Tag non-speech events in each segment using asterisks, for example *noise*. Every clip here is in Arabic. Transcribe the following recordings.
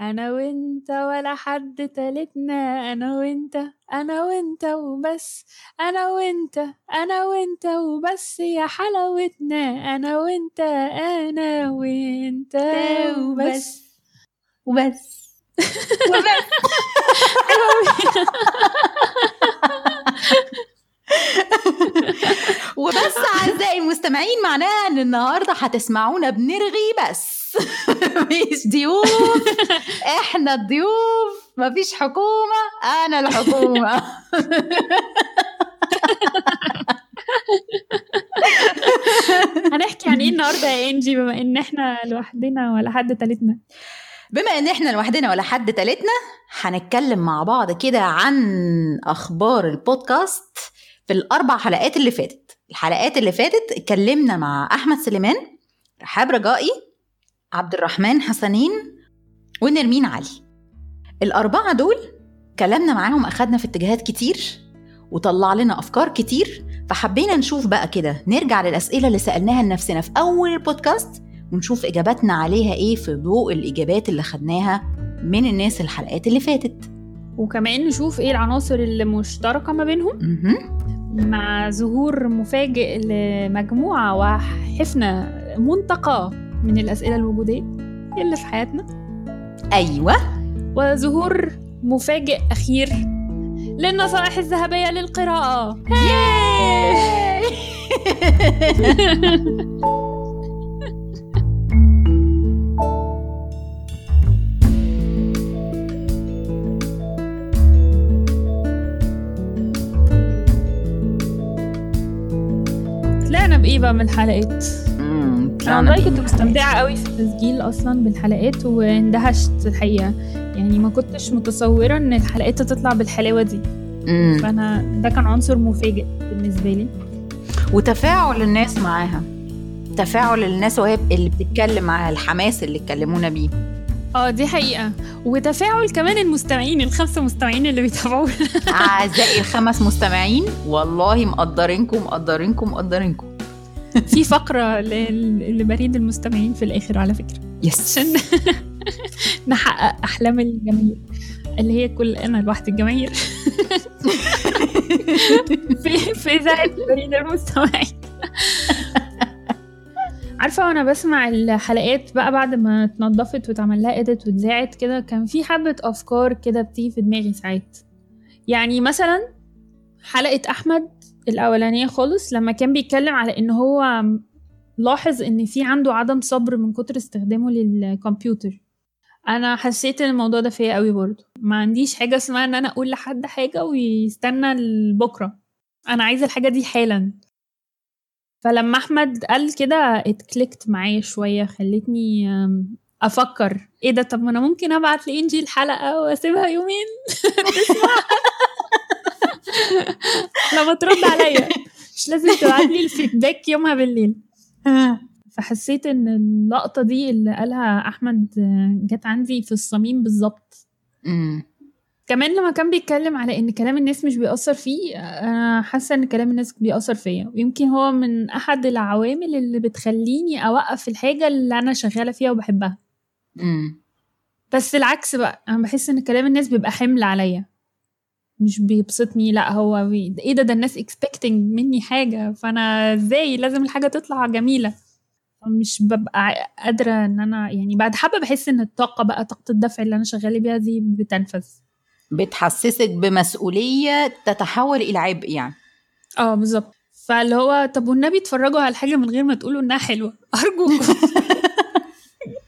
أنا وأنت ولا حد تالتنا أنا وأنت أنا وأنت وبس أنا وأنت أنا وأنت وبس يا حلاوتنا أنا وأنت أنا وأنت وبس. وبس. وبس. أعزائي المستمعين معناها إن النهارده هتسمعونا بنرغي بس. *laughs* مفيش ضيوف. *laughs* إحنا الضيوف. مفيش حكومة. أنا الحكومة. *laughs* هنحكي عن إيه النهارده يا إنجي؟ بما إن إحنا لوحدنا ولا حد تالتنا. بما إن إحنا لوحدنا ولا حد تالتنا هنتكلم مع بعض كده عن أخبار البودكاست في الأربع حلقات اللي فاتت. الحلقات اللي فاتت اتكلمنا مع أحمد سليمان رحاب رجائي عبد الرحمن حسنين ونرمين علي. الأربعة دول كلامنا معاهم أخدنا في اتجاهات كتير وطلع لنا أفكار كتير فحبينا نشوف بقى كده. نرجع للأسئلة اللي سألناها لنفسنا في أول البودكاست ونشوف إجاباتنا عليها إيه في ضوء الإجابات اللي خدناها من الناس الحلقات اللي فاتت. وكمان نشوف إيه العناصر اللي مشتركة ما بينهم. مع ظهور مفاجئ لمجموعة وحفنة منتقاة. من الأسئلة الوجودية اللي في حياتنا. أيوه. وظهور مفاجئ أخير للنصائح الذهبية للقراءة. طلعنا بايه بقى من الحلقات طلعنا والله. كنت مستمتعة قوي. في التسجيل أصلا بالحلقات واندهشت الحقيقة. يعني ما كنتش متصورة إن الحلقات تطلع بالحلاوة دي. مم. فأنا ده كان عنصر مفاجئ بالنسبة لي. وتفاعل الناس معاها. تفاعل الناس وهي اللي بتتكلم معاها الحماس اللي اتكلمونا بيه. آه دي حقيقة. وتفاعل كمان المستمعين الخمسة مستمعين اللي بيتابعونا. أعزائي *laughs* الخمس مستمعين والله مقدرينكم مقدرينكم مقدرينكم. *laughs* في فقرة لبريد المستمعين في الآخر على فكرة. يس عشان *laughs* نحقق أحلام الجماهير. اللي هي كل أنا لوحدي الجماهير. *laughs* في في اذاعه بريد المستمعين. عارفة وأنا بسمع الحلقات بقى بعد ما اتنضفت واتعمل لها اديت واتذاعت كده كان في حبة أفكار كده بتيجي في دماغي ساعات. يعني مثلا حلقة أحمد الأولانية خالص لما كان بيتكلم على إن هو لاحظ إن في عنده عدم صبر من كتر استخدامه للكمبيوتر. أنا حسيت إن الموضوع ده فيا قوي برضه. ما عنديش حاجة اسمها إن أنا أقول لحد حاجة ويستنى لبكرة. أنا عايزة الحاجة دي حالا. فلما أحمد قال كده اتكليكت معايا شوية خلتني أفكر. إيه ده؟ طب ما أنا ممكن أبعت لانجي الحلقة وأسيبها يومين؟ *laughs* تسمع؟ *laughs* لما ترد عليا. مش لازم تبعت لي الفيدباك يومها بالليل. فحسيت إن اللقطة دي اللي قالها أحمد آه، جت عندي في الصميم بالظبط. كمان لما كان بيتكلم على إن كلام الناس مش بيأثر فيه أنا حاسة إن كلام الناس بيأثر فيا. ويمكن هو من أحد العوامل اللي بتخليني أوقف الحاجة اللي أنا شغالة فيها وبحبها. مم. بس العكس بقى أنا بحس إن كلام الناس بيبقى حمل عليا. مش بيبسطني لا هو بي... إيه ده؟ ده الناس expecting مني حاجة فأنا إزاي لازم الحاجة تطلع جميلة؟ مش ببقى قادرة إن أنا يعني بعد حبة بحس إن الطاقة بقى طاقة الدفع اللي أنا شغالة بيها دي بتنفذ. بتحسسك بمسؤولية تتحول إلى عبء يعني. آه بالظبط. فاللي هو طب والنبي اتفرجوا على الحاجة من غير ما تقولوا إنها حلوة؟ *laughs* أرجوكم.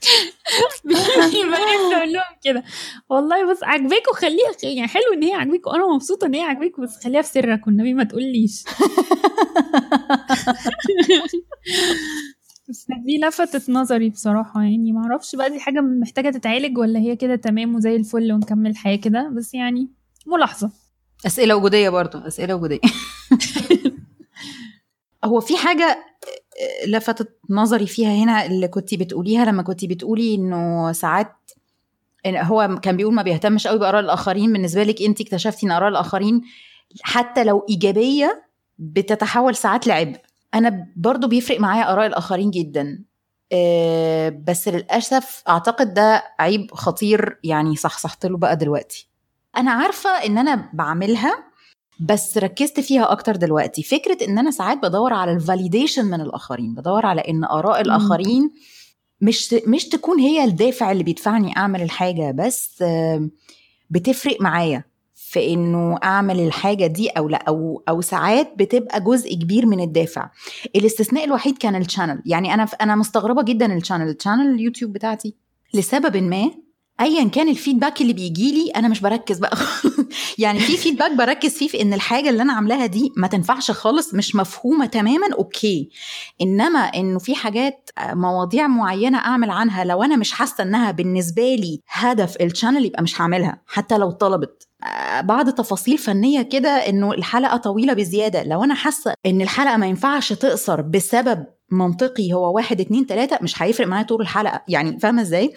*laughs* أقول لهم كده. والله بس عجباكوا خليها يعني حلو إن هي عجباكوا أنا مبسوطة إن هي عجباكوا بس خليها في سرك والنبي ما تقوليش. *laughs* بس دي لفتت نظري بصراحة يعني ما أعرفش بقى دي حاجة محتاجة تتعالج ولا هي كده تمام وزي الفل ونكمل الحياة كده. بس يعني ملاحظة. أسئلة وجودية برضو أسئلة وجودية. *laughs* هو في حاجة لفتت نظري فيها هنا اللي كنتي بتقوليها لما كنتي بتقولي إنه ساعات هو كان بيقول ما بيهتمش قوي بآراء الآخرين بالنسبة لك أنت اكتشفتي إن آراء الآخرين حتى لو إيجابية بتتحول ساعات لعبء أنا برضو بيفرق معايا آراء الآخرين جدا. آه، بس للأسف أعتقد ده عيب خطير يعني صحصحت له بقى دلوقتي. أنا عارفة إن أنا بعملها بس ركزت فيها أكتر دلوقتي. فكرة إن أنا ساعات بدور على ال validation من الآخرين بدور على إن آراء الآخرين مش مش تكون هي الدافع اللي بيدفعني أعمل الحاجة بس بتفرق معايا في إنه أعمل الحاجة دي أو لأ أو أو ساعات بتبقى جزء كبير من الدافع. الاستثناء الوحيد كان ال channel يعني أنا أنا مستغربة جدا ال channel ال channel ال YouTube بتاعتي لسبب ما ايا كان ال feedback اللي بيجي لي أنا مش بركز بقى *laughs* يعني في feedback بركز فيه في إن الحاجة اللي أنا عاملاها دي ما تنفعش خالص مش مفهومة تماما okay. إنما إنه في حاجات مواضيع معينة أعمل عنها لو أنا مش حاسة إنها بالنسبة لي هدف ال channel يبقى مش هعملها حتى لو طلبت. بعض تفاصيل فنية كده إنه الحلقة طويلة بزيادة. لو أنا حاسة إن الحلقة ما ينفعش تقصر بسبب منطقي هو واحد اتنين تلاتة مش هيفرق معايا طول الحلقة. يعني فاهمة إزاي؟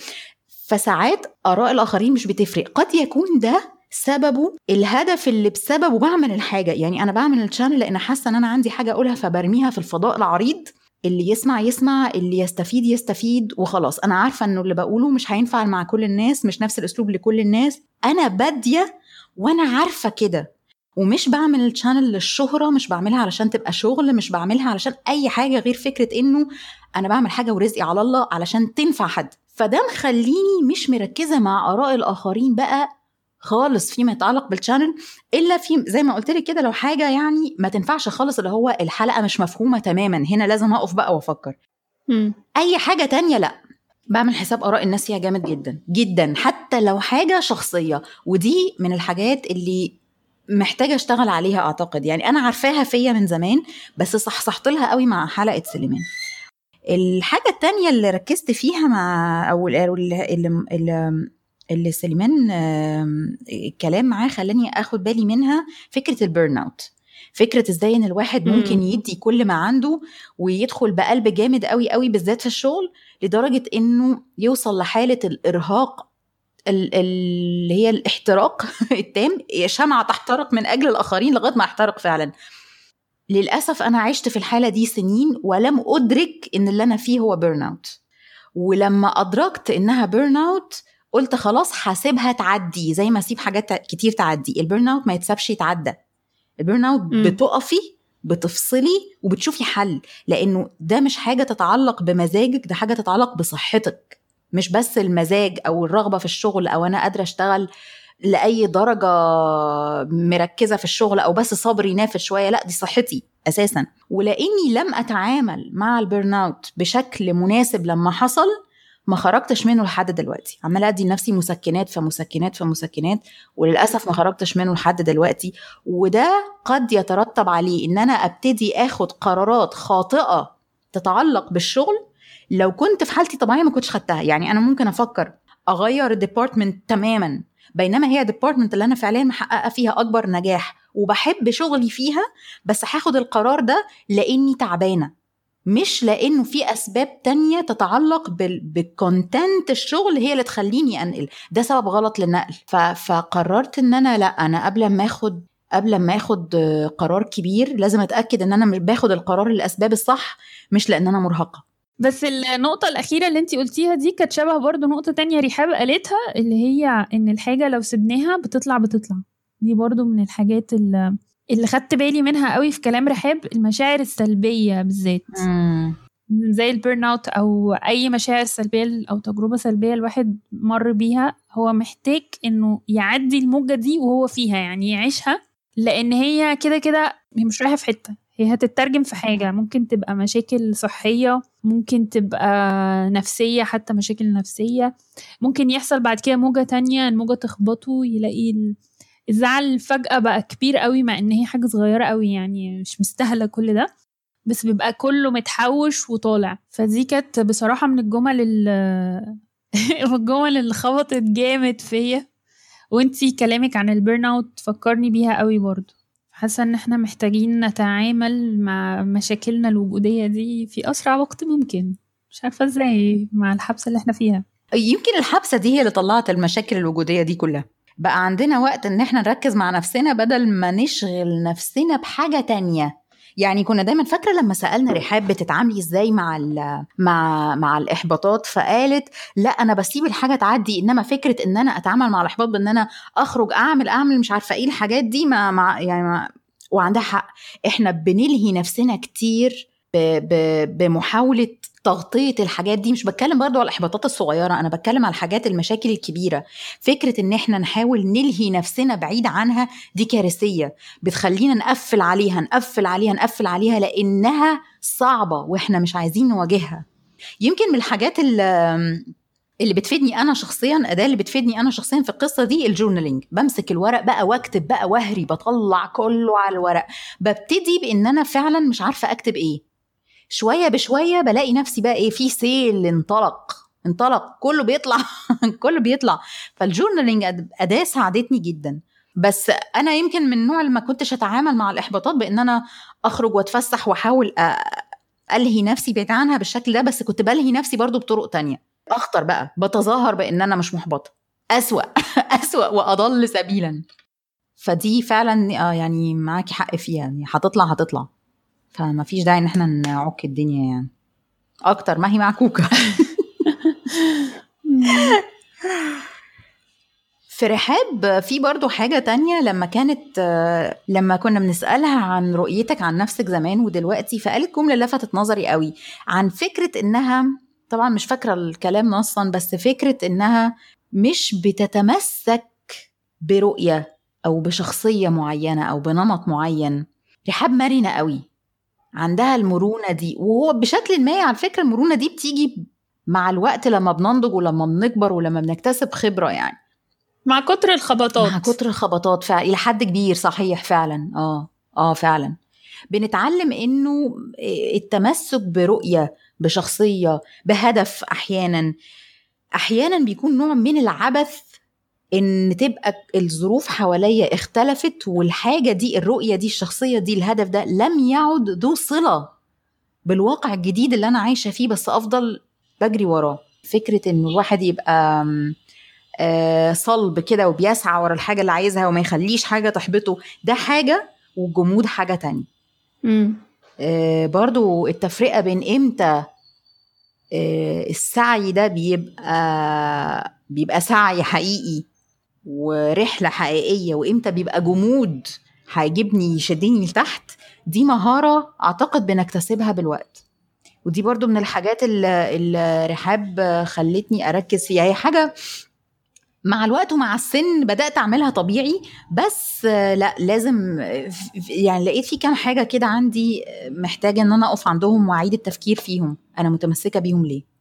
فساعات آراء الآخرين مش بتفرق. قد يكون ده سببه الهدف اللي بسببه بعمل الحاجة. يعني أنا بعمل ال channel لأن حاسة إن أنا عندي حاجة أقولها فبرميها في الفضاء العريض. اللي يسمع يسمع اللي يستفيد يستفيد وخلاص. أنا عارفة إنه اللي بقوله مش هينفع مع كل الناس مش نفس الأسلوب لكل الناس. أنا بادية وأنا عارفة كده. ومش بعمل ال channel للشهرة مش بعملها علشان تبقى شغل مش بعملها علشان أي حاجة غير فكرة إنه أنا بعمل حاجة ورزقي على الله علشان تنفع حد. فده مخليني مش مركزة مع آراء الآخرين بقى خالص فيما يتعلق بالشانل إلا في زي ما قلت لك كده لو حاجة يعني ما تنفعش خالص اللي هو الحلقة مش مفهومة تماما هنا لازم أقف بقى وأفكر. أي حاجة تانية لأ بعمل حساب آراء الناس فيها جامد جدا جدا حتى لو حاجة شخصية ودي من الحاجات اللي محتاجة أشتغل عليها أعتقد يعني أنا عارفاها فيا من زمان بس صحصحت لها قوي مع حلقة سليمان الحاجة التانية اللي ركزت فيها مع أو اللي, اللي, اللي سليمان الكلام معاه خلاني آخد بالي منها فكرة ال burnout فكرة إزاي إن الواحد ممكن يدي كل ما عنده ويدخل بقلب جامد قوي قوي بالذات في الشغل لدرجة إنه يوصل لحالة الإرهاق اللي هي الاحتراق *laughs* التام شمعة تحترق من أجل الآخرين لغاية ما احترق فعلا. للأسف أنا عشت في الحالة دي سنين ولم أدرك إن اللي أنا فيه هو burnout ولما أدركت إنها burnout قلت خلاص هسيبها تعدي زي ما أسيب حاجات كتير تعدي. ال burnout ما يتسابش يتعدى. ال burnout بتقفي بتفصلي وبتشوفي حل. لأنه ده مش حاجة تتعلق بمزاجك ده حاجة تتعلق بصحتك. مش بس المزاج أو الرغبة في الشغل أو أنا قادرة أشتغل لأي درجة مركزة في الشغل أو بس صبري نافذ شوية لأ دي صحتي أساسا. ولأني لم أتعامل مع ال burnout بشكل مناسب لما حصل ما خرجتش منه لحد دلوقتي. عمالة أدي لنفسي مسكنات فمسكنات فمسكنات وللأسف ما خرجتش منه لحد دلوقتي. وده قد يترتب عليه إن أنا أبتدي آخد قرارات خاطئة تتعلق بالشغل لو كنت في حالتي طبيعيه ما كنتش خدتها. يعني أنا ممكن أفكر أغير ال department تماما بينما هي ال department اللي أنا فعليا محققة فيها أكبر نجاح وبحب شغلي فيها بس هاخد القرار ده لأني تعبانة مش لأنه في أسباب تانية تتعلق بال content الشغل هي اللي تخليني أنقل. ده سبب غلط للنقل. فقررت إن أنا لأ أنا قبل ما آخد قبل ما آخد قرار كبير لازم أتأكد إن أنا باخد القرار للأسباب الصح مش لأن أنا مرهقة. بس النقطة الأخيرة اللي انتي قلتيها دي كانت شبه برضه نقطة تانية رحاب قالتها اللي هي إن الحاجة لو سبناها بتطلع بتطلع. دي برضه من الحاجات اللي اللي خدت بالي منها قوي في كلام رحاب المشاعر السلبية بالذات. زي ال burnout أو أي مشاعر سلبية أو تجربة سلبية الواحد مر بيها هو محتاج إنه يعدي الموجة دي وهو فيها يعني يعيشها لأن هي كده كده مش رايحة في حتة. هي هتترجم في حاجة. ممكن تبقى مشاكل صحية ممكن تبقى نفسية حتى مشاكل نفسية. ممكن يحصل بعد كده موجة تانية الموجة تخبطه يلاقي الزعل فجأة بقى كبير قوي مع إن هي حاجة صغيرة قوي يعني مش مستاهلة كل ده. بس بيبقى كله متحوش وطالع. فدي كانت بصراحة من الجمل *laughs* الجمل اللي خبطت جامد فيا. وانتي كلامك عن الـ burnout فكرني بيها قوي برضو. حاسة إن إحنا محتاجين نتعامل مع مشاكلنا الوجودية دي في أسرع وقت ممكن. مش عارفة إزاي مع الحبسة اللي إحنا فيها. يمكن الحبسة دي هي اللي طلعت المشاكل الوجودية دي كلها. بقى عندنا وقت إن إحنا نركز مع نفسنا بدل ما نشغل نفسنا بحاجة تانية. يعني كنا دايما فاكرة لما سألنا رحاب بتتعاملي إزاي مع مع مع الإحباطات فقالت لأ أنا بسيب الحاجة تعدي إنما فكرة إن أنا أتعامل مع الإحباط بإن أنا أخرج أعمل أعمل مش عارفة إيه الحاجات دي ما, ما يعني ما وعندها حق. إحنا بنلهي نفسنا كتير بمحاولة تغطية الحاجات دي. مش بتكلم برضو على الإحباطات الصغيرة أنا بتكلم على الحاجات المشاكل الكبيرة. فكرة إن إحنا نحاول نلهي نفسنا بعيد عنها دي كارثية. بتخلينا نقفل عليها نقفل عليها نقفل عليها لأنها صعبة وإحنا مش عايزين نواجهها. يمكن من الحاجات اللي بتفيدني أنا شخصيا الاداه اللي بتفيدني أنا شخصيا في القصة دي الـ journaling بمسك الورق بقى وأكتب بقى وهري بطلع كله على الورق. ببتدي بإن أنا فعلا مش عارفة أكتب إيه. شوية بشوية بلاقي نفسي بقى إيه في سيل انطلق انطلق كله بيطلع *laughs* كله بيطلع. فال journaling أداة ساعدتني جدا. بس أنا يمكن من النوع اللي ما كنتش أتعامل مع الإحباطات بإن أنا أخرج وأتفسح وأحاول ألهي نفسي بعيد عنها بالشكل ده بس كنت بلهي نفسي برضو بطرق تانية. اخطر بقى بتظاهر بإن أنا مش محبطة. أسوأ *laughs* أسوأ وأضل سبيلا. فدي فعلا آه يعني معاكي حق فيها يعني هتطلع هتطلع. فما فيش داعي إن إحنا نعك الدنيا يعني. أكتر ما هي معكوكة. *laughs* في رحاب في برضو حاجة تانية لما كانت لما كنا بنسألها عن رؤيتك عن نفسك زمان ودلوقتي فقالت جملة لفتت نظري قوي عن فكرة إنها طبعا مش فاكرة الكلام نصا بس فكرة إنها مش بتتمسك برؤية أو بشخصية معينة أو بنمط معين. رحاب مرنة قوي. عندها المرونة دي. وهو بشكل ما على فكرة المرونة دي بتيجي مع الوقت لما بننضج ولما بنكبر ولما بنكتسب خبرة يعني. مع كتر الخبطات. مع كتر الخبطات فعلا. إلى حد كبير صحيح فعلا. آه. آه فعلا. بنتعلم إنه التمسك برؤية بشخصية بهدف أحيانا. أحيانا بيكون نوع من العبث إن تبقى الظروف حواليا اختلفت والحاجة دي الرؤية دي الشخصية دي الهدف ده لم يعد ذو صلة بالواقع الجديد اللي أنا عايشة فيه بس أفضل بجري وراه. فكرة إن الواحد يبقى آه صلب كده وبيسعى ورا الحاجة اللي عايزها وما يخليش حاجة تحبطه ده حاجة والجمود حاجة تانية. آه برضو التفرقة بين إمتى آه السعي ده بيبقى بيبقى سعي حقيقي ورحلة حقيقية وإمتى بيبقى جمود هيجيبني يشدني لتحت دي مهارة أعتقد بنكتسبها بالوقت. ودي برضو من الحاجات اللي رحاب خلتني أركز فيها. هي حاجة مع الوقت ومع السن بدأت أعملها طبيعي بس لأ لازم يعني لقيت في كام حاجة كده عندي محتاجة إن أنا أقف عندهم وأعيد التفكير فيهم أنا متمسكة بيهم ليه؟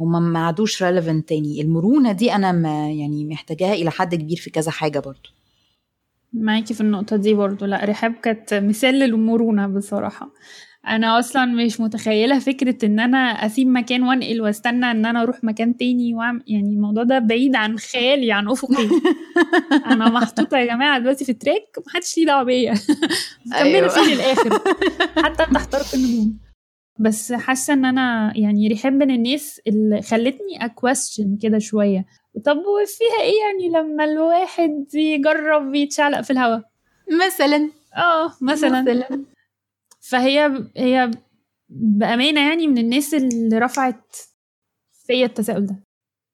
هم ما عادوش ريليفنت تاني. المرونة دي أنا ما يعني محتاجاها إلى حد كبير في كذا حاجة برضو. معاكي في النقطة دي برضو. لا رحاب كانت مثال للمرونة بصراحة. أنا أصلا مش متخيلة فكرة إن أنا أسيب مكان وأنقل وأستنى إن أنا أروح مكان تاني وعم يعني الموضوع ده بعيد عن خيالي عن أفقي. *laughs* أنا محطوطة يا جماعة دلوقتي في track محدش ليه دعوة بيا. *laughs* كملوا أيوة. فيه للآخر. حتى تحترق النجوم. بس حاسة إن أنا يعني رحاب من الناس اللي خلتني اكويستشن كده شوية. طب وفيها إيه يعني لما الواحد يجرب يتشعلق في الهواء مثلا. آه مثلا. مثلا. فهي هي بأمانة يعني من الناس اللي رفعت فيا التساؤل ده.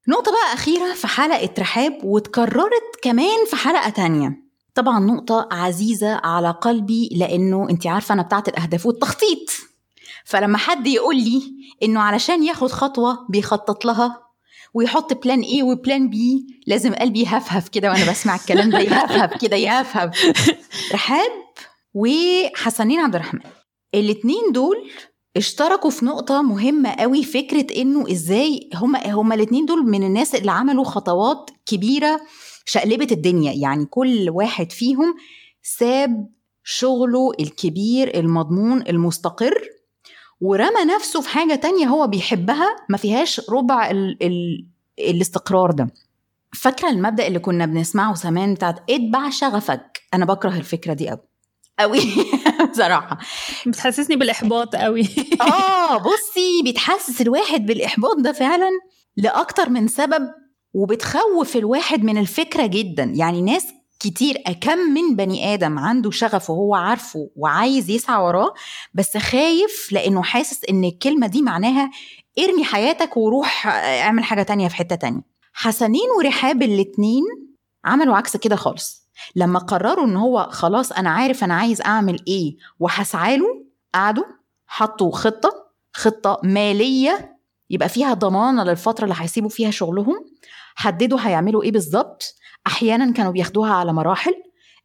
نقطة بقى أخيرة في حلقة رحاب واتكررت كمان في حلقة تانية. طبعا نقطة عزيزة على قلبي لأنه أنت عارفة أنا بتاعت الأهداف والتخطيط. فلما حد يقول لي إنه علشان ياخد خطوة بيخطط لها ويحط plan A و plan B لازم قلبي يهفهف كده وأنا بسمع الكلام ده يهفهف كده يهفهف. *laughs* رحاب وحسنين عبد الرحمن. الاتنين دول اشتركوا في نقطة مهمة قوي فكرة إنه إزاي هما هما الاتنين دول من الناس اللي عملوا خطوات كبيرة شقلبت الدنيا. يعني كل واحد فيهم ساب شغله الكبير المضمون المستقر ورمى نفسه في حاجة تانية هو بيحبها ما فيهاش ربع ال ال الاستقرار ده. فاكرة المبدأ اللي كنا بنسمعه زمان بتاعت اتبع شغفك؟ أنا بكره الفكرة دي قوي قوي *laughs* بصراحة. بتحسسني بالإحباط قوي آه *laughs* بصي بتحسس الواحد بالإحباط ده فعلا لأكتر من سبب وبتخوف الواحد من الفكرة جدا. يعني ناس كتير. كم من بني آدم عنده شغف وهو عارفه وعايز يسعى وراه بس خايف لأنه حاسس إن الكلمة دي معناها ارمي حياتك وروح اعمل حاجة تانية في حتة تانية. حسنين ورحاب الاتنين عملوا عكس كده خالص. لما قرروا إن هو خلاص أنا عارف أنا عايز أعمل إيه وهسعى له قعدوا حطوا خطة خطة مالية يبقى فيها ضمانة للفترة اللي هيسيبوا فيها شغلهم حددوا هيعملوا إيه بالظبط. أحيانا كانوا بياخدوها على مراحل.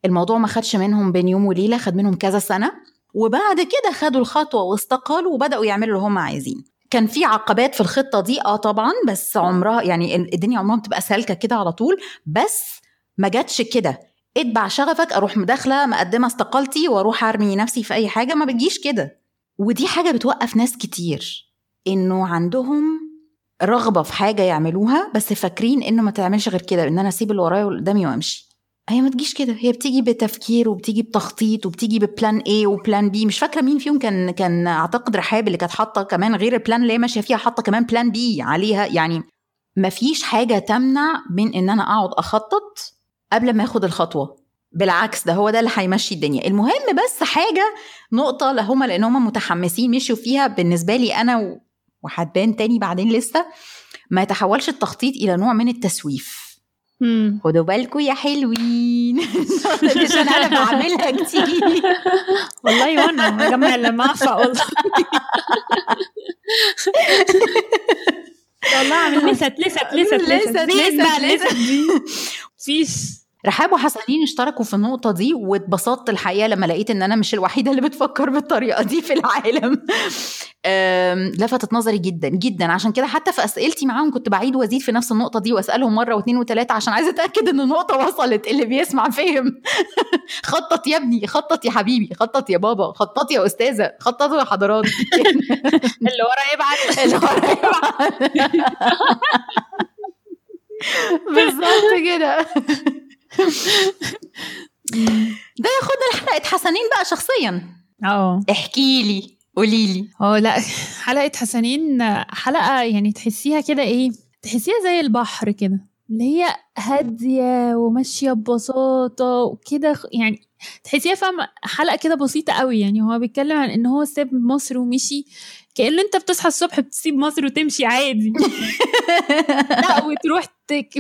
الموضوع ما خدش منهم بين يوم وليلة خد منهم كذا سنة. وبعد كده خدوا الخطوة واستقالوا وبدأوا يعملوا اللي هم عايزين. كان في عقبات في الخطة دي آه طبعا بس عمرها يعني الدنيا عمرها بتبقى سالكة كده على طول. بس ما جاتش كده. اتبع شغفك أروح مداخلة مقدمة استقالتي وأروح أرمي نفسي في أي حاجة. ما بتجيش كده. ودي حاجة بتوقف ناس كتير. إنه عندهم رغبة في حاجة يعملوها بس فاكرين إنه ما تعملش غير كده إن أنا أسيب اللي ورايا واللي قدامي وأمشي. هي ما تجيش كده هي بتيجي بتفكير وبتيجي بتخطيط وبتيجي ب plan A و plan B مش فاكرة مين فيهم كان كان أعتقد رحاب اللي كانت حاطة كمان غير ال plan اللي هي ماشية فيها حاطة كمان plan B عليها. يعني ما فيش حاجة تمنع من إن أنا أقعد أخطط قبل ما آخد الخطوة. بالعكس ده هو ده اللي هيمشي الدنيا. المهم بس حاجة نقطة لهما لأن هما متحمسين مشوا فيها بالنسبة لي أنا وهتبان تاني بعدين لسه ما يتحولش التخطيط إلى نوع من التسويف. خدوا بالكم يا حلوين. *laughs* عشان أنا بعملها كتير. *laughs* والله وأنا بجمع اللمعفة والله. *laughs* والله عامل لسات لسات لسات لسات لسات لسات مفيش. رحاب وحسنين اشتركوا في النقطة دي واتبسطت الحقيقة لما لقيت إن أنا مش الوحيدة اللي بتفكر بالطريقة دي في العالم. *laughs* لفتت نظري جدا جدا. عشان كده حتى في أسئلتي معاهم كنت بعيد وأزيد في نفس النقطة دي وأسألهم مرة واثنين وثلاثة عشان عايزة أتأكد إن النقطة وصلت اللي بيسمع فهم *laughs* خطط يا ابني خطط يا حبيبي خطط يا بابا خطط يا أستاذة خططوا يا حضرات. *laughs* اللي ورا يبعت. اللي ورا يبعت. بالظبط كده. ده ياخدنا لحلقة حسنين بقى شخصيا. آه احكي لي قولي لي. آه لا *laughs* حلقة حسنين حلقة يعني تحسيها كده إيه تحسيها زي البحر كده اللي هي هادية وماشية ببساطة وكده يعني تحسيها فاهمة حلقة كده بسيطة قوي يعني هو بيتكلم عن إن هو ساب مصر ومشي كأن أنت بتصحى الصبح بتسيب مصر وتمشي عادي. *laughs* لا وتروح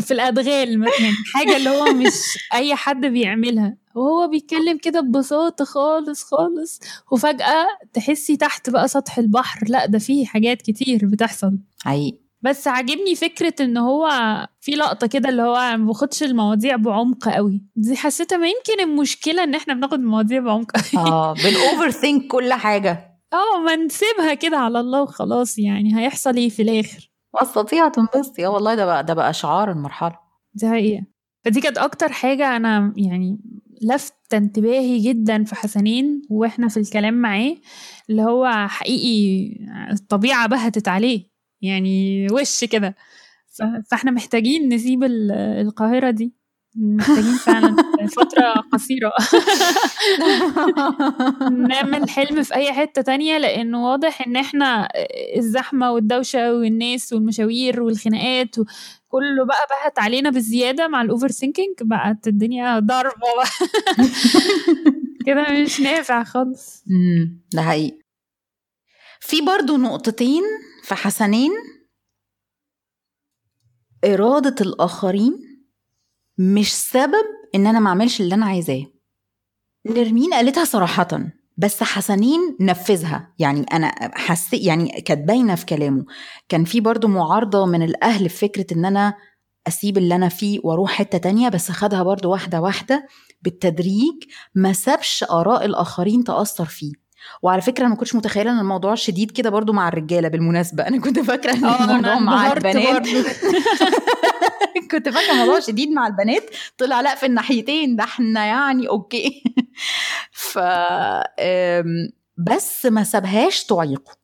في الأدغال يعني حاجة اللي هو مش أي حد بيعملها. وهو بيتكلم كده ببساطة خالص خالص. وفجأة تحسي تحت بقى سطح البحر. لا ده فيه حاجات كتير بتحصل. حقيقي. بس عاجبني فكرة إن هو في لقطة كده اللي هو ما باخدش المواضيع بعمق قوي. دي حسيتها ما يمكن المشكلة إن إحنا بناخد المواضيع بعمق قوي. آه بالاوفر ثينك *laughs* كل حاجة. آه ما نسيبها كده على الله وخلاص يعني هيحصل إيه في الآخر؟ واستطيع تنبسطي آه والله ده بقى ده بقى شعار المرحلة. دي حقيقة. فدي كانت أكتر حاجة أنا يعني لفت انتباهي جدا في حسنين وإحنا في الكلام معاه اللي هو حقيقي الطبيعة بهتت عليه يعني وش كده. فإحنا محتاجين نسيب القاهرة دي. محتاجين فعلا فترة قصيرة. *laughs* نعمل حلم في أي حتة تانية لأنه واضح إن إحنا الزحمة والدوشة والناس والمشاوير والخناقات كله بقى بهت علينا بالزيادة مع الأوفر ثينكينج بقت الدنيا ضربة بقى. *laughs* كده مش نافع خالص. ده حقيقي. في برضو نقطتين في حسنين. إرادة الآخرين. مش سبب إن أنا ما أعملش اللي أنا عايزاه. نرمين قالتها صراحة بس حسنين نفذها. يعني أنا حسيت يعني كانت باينة في كلامه. كان في برضو معارضة من الأهل في فكرة إن أنا أسيب اللي أنا فيه وأروح حتة تانية بس خدها برضو واحدة واحدة بالتدريج ما سابش آراء الآخرين تأثر فيه. وعلى فكرة أنا ما كنتش متخيلة إن الموضوع شديد كده برضو مع الرجالة بالمناسبة. أنا كنت فاكرة إن الموضوع مع البنات. *laughs* *laughs* كنت فاكرة الموضوع شديد مع البنات طلع لأ في الناحيتين ده إحنا يعني أوكي. *laughs* ف بس ما سابهاش تعيقه.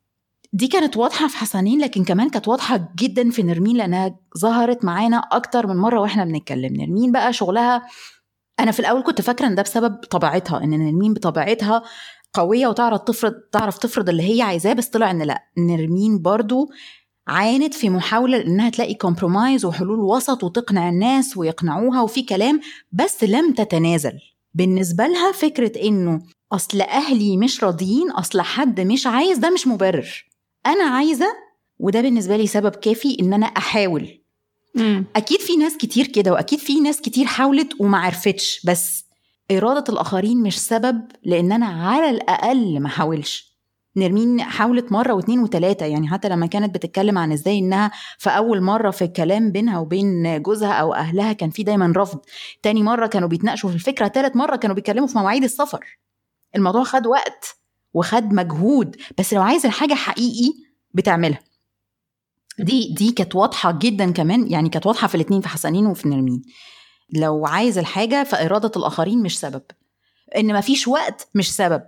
دي كانت واضحة في حسنين لكن كمان كانت واضحة جدا في نرمين لأنها ظهرت معانا أكتر من مرة وإحنا بنتكلم. نرمين بقى شغلها أنا في الأول كنت فاكرة إن ده بسبب طبيعتها إن نرمين بطبيعتها قوية وتعرف تفرض تعرف تفرض اللي هي عايزاه بس طلع إن لأ نرمين برضو عانت في محاولة إنها تلاقي كومبرومايز وحلول وسط وتقنع الناس ويقنعوها وفي كلام بس لم تتنازل. بالنسبة لها فكرة إنه أصل أهلي مش راضيين أصل حد مش عايز ده مش مبرر. أنا عايزة وده بالنسبة لي سبب كافي إن أنا أحاول. مم. أكيد في ناس كتير كده وأكيد في ناس كتير حاولت وما عرفتش بس إرادة الآخرين مش سبب لأن أنا على الأقل ما حاولش. نرمين حاولت مرة واثنين وثلاثه يعني حتى لما كانت بتتكلم عن إزاي إنها في أول مرة في الكلام بينها وبين جوزها أو أهلها كان في دايما رفض. تاني مرة كانوا بيتناقشوا في الفكرة تالت مرة كانوا بيتكلموا في مواعيد السفر. الموضوع خد وقت وخد مجهود بس لو عايز الحاجة حقيقي بتعملها. دي دي كانت واضحة جدا كمان يعني كانت واضحة في الاثنين في حسنين وفي نرمين. لو عايز الحاجة فإرادة الآخرين مش سبب. إن مفيش وقت مش سبب.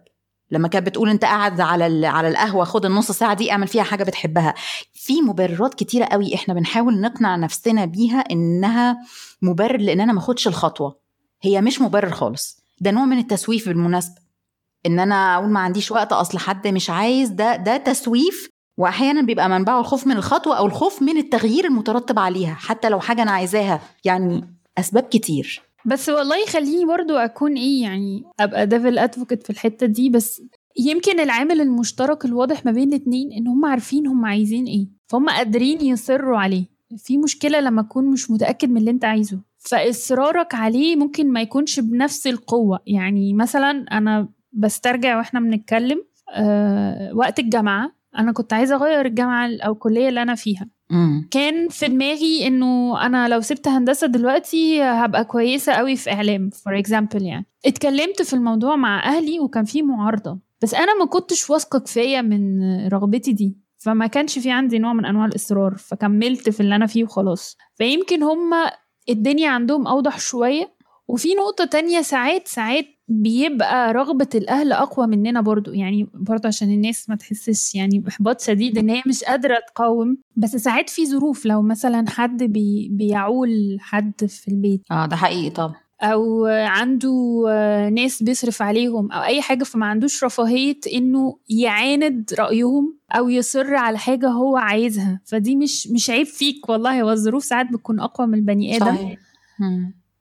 لما كانت بتقول انت قاعد على على القهوة خد النص ساعة دي اعمل فيها حاجة بتحبها. في مبررات كتيرة قوي إحنا بنحاول نقنع نفسنا بيها انها مبرر لأن أنا ما اخدش الخطوة. هي مش مبرر خالص. ده نوع من التسويف بالمناسبة. ان أنا أقول ما عنديش وقت اصل حد مش عايز ده ده تسويف. واحيانا بيبقى منبعه الخوف من الخطوة أو الخوف من التغيير المترتب عليها. حتى لو حاجة أنا عايزاها يعني أسباب كتير. بس والله خليني برضو أكون إيه يعني أبقى devil's advocate في الحتة دي بس يمكن العامل المشترك الواضح ما بين الاتنين إن هم عارفين هم عايزين إيه فهم قادرين يصروا عليه. في مشكلة لما تكون مش متأكد من اللي أنت عايزه. فإصرارك عليه ممكن ما يكونش بنفس القوة. يعني مثلا أنا بسترجع وإحنا بنتكلم أه وقت الجامعة أنا كنت عايزة أغير الجامعة أو الكلية اللي أنا فيها. امم كان في دماغي إنه أنا لو سبت هندسة دلوقتي هبقى كويسة قوي في إعلام for example يعني. اتكلمت في الموضوع مع أهلي وكان في معارضة. بس أنا ما كنتش واثقة كفاية من رغبتي دي فما كانش في عندي نوع من أنواع الإصرار فكملت في اللي أنا فيه وخلاص. فيمكن هما الدنيا عندهم أوضح شوية. وفي نقطة تانية ساعات ساعات بيبقى رغبة الأهل أقوى مننا برضو. يعني برضو عشان الناس ما تحسش يعني بإحباط شديد إن هي مش قادرة تقاوم. بس ساعات في ظروف لو مثلا حد بي بيعول حد في البيت. آه ده حقيقي طبعا. أو عنده ناس بيصرف عليهم أو أي حاجة فما عندوش رفاهية إنه يعاند رأيهم أو يصر على حاجة هو عايزها. فدي مش مش عيب فيك والله. هو الظروف ساعات بتكون أقوى من البني آدم. صحيح.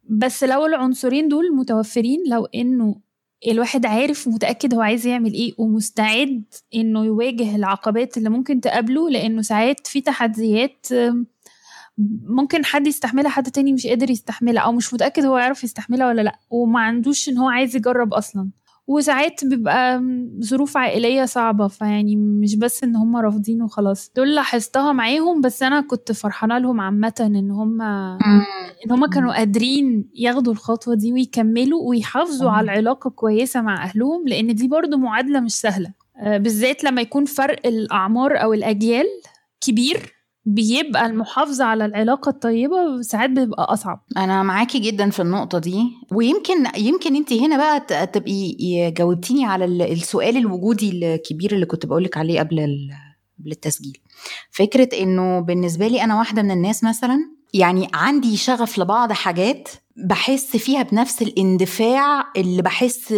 بس لو العنصرين دول متوفرين لو إنه الواحد عارف ومتأكد هو عايز يعمل إيه ومستعد إنه يواجه العقبات اللي ممكن تقابله لأنه ساعات في تحديات ممكن حد يستحملها حد تاني مش قادر يستحملها أو مش متأكد هو يعرف يستحملها ولا لأ وما عندوش إن هو عايز يجرب أصلا. وساعات بيبقى ظروف عائلية صعبة فيعني مش بس إن هم رافضين وخلاص. دول لاحظتها معاهم بس أنا كنت فرحانة لهم عامة إن هم إن هما كانوا قادرين ياخدوا الخطوة دي ويكملوا ويحافظوا. على العلاقة كويسة مع أهلهم لأن دي برضو معادلة مش سهلة. آه، بالذات لما يكون فرق الأعمار أو الأجيال كبير. بيبقى المحافظة على العلاقة الطيبة ساعات بيبقى أصعب. أنا معاكي جدا في النقطة دي ويمكن يمكن انت هنا بقى تبقي جاوبتيني على ال- السؤال الوجودي الكبير اللي كنت بقولك عليه قبل قبل التسجيل. فكرة إنه بالنسبة لي أنا واحدة من الناس مثلا يعني عندي شغف لبعض حاجات بحس فيها بنفس الاندفاع اللي بحس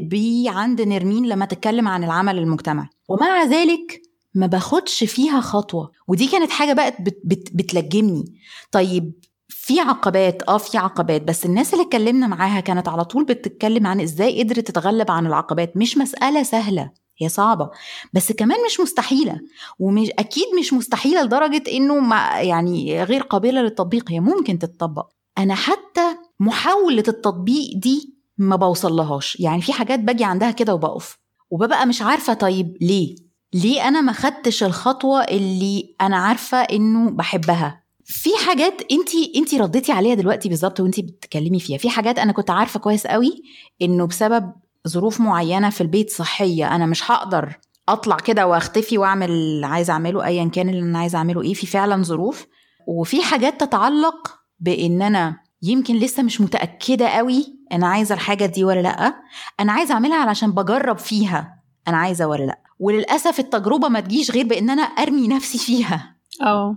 بيه عند نرمين لما تتكلم عن العمل المجتمعي. ومع ذلك ما باخدش فيها خطوة. ودي كانت حاجة بقت بت بت بتلجمني. طيب في عقبات آه في عقبات بس الناس اللي اتكلمنا معاها كانت على طول بتتكلم عن إزاي قدرت تتغلب عن العقبات. مش مسألة سهلة هي صعبة بس كمان مش مستحيلة. ومش أكيد مش مستحيلة لدرجة إنه ما يعني غير قابلة للتطبيق. هي ممكن تتطبق. أنا حتى محاولة التطبيق دي ما بوصلهاش. يعني في حاجات باجي عندها كده وبقف. وببقى مش عارفة طيب ليه. ليه أنا ما خدتش الخطوة اللي أنا عارفة إنه بحبها؟ في حاجات انت انت رديتي عليها دلوقتي بالظبط وانت بتتكلمي فيها. في حاجات أنا كنت عارفة كويس قوي إنه بسبب ظروف معينة في البيت صحية أنا مش هقدر أطلع كده واختفي وأعمل اللي عايزه أعمله ايا كان اللي أنا عايزه أعمله إيه في فعلا ظروف. وفي حاجات تتعلق بإن أنا يمكن لسه مش متأكدة قوي أنا عايزة الحاجة دي ولا لأ. أنا عايزة أعملها علشان بجرب فيها أنا عايزة ولا لأ. وللأسف التجربة ما تجيش غير بإن أنا أرمي نفسي فيها. آه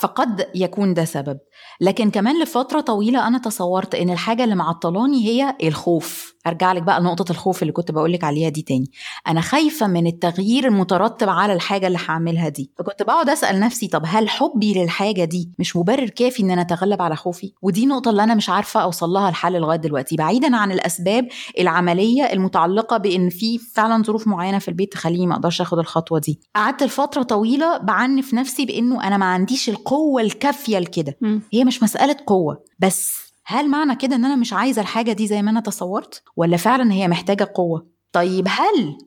فقد يكون ده سبب. لكن كمان لفترة طويلة أنا تصورت إن الحاجة اللي معطلاني هي الخوف. أرجع لك بقى لنقطة الخوف اللي كنت بقول لك عليها دي تاني. أنا خايفة من التغيير المترتب على الحاجة اللي هعملها دي. فكنت بقعد أسأل نفسي طب هل حبي للحاجة دي مش مبرر كافي إن أنا أتغلب على خوفي؟ ودي النقطه اللي أنا مش عارفة أوصل لها الحل لغاية دلوقتي. بعيدا عن الأسباب العملية المتعلقة بإن في فعلا ظروف معينة في البيت تخليني ما أقدرش آخد الخطوة دي. قعدت لفترة طويلة بعنف نفسي بإنه أنا ما عنديش القوة الكافية لكده. هي مش مسألة قوة بس هل معنى كده إن أنا مش عايزة الحاجة دي زي ما أنا تصورت؟ ولا فعلا هي محتاجة قوة؟ طيب هل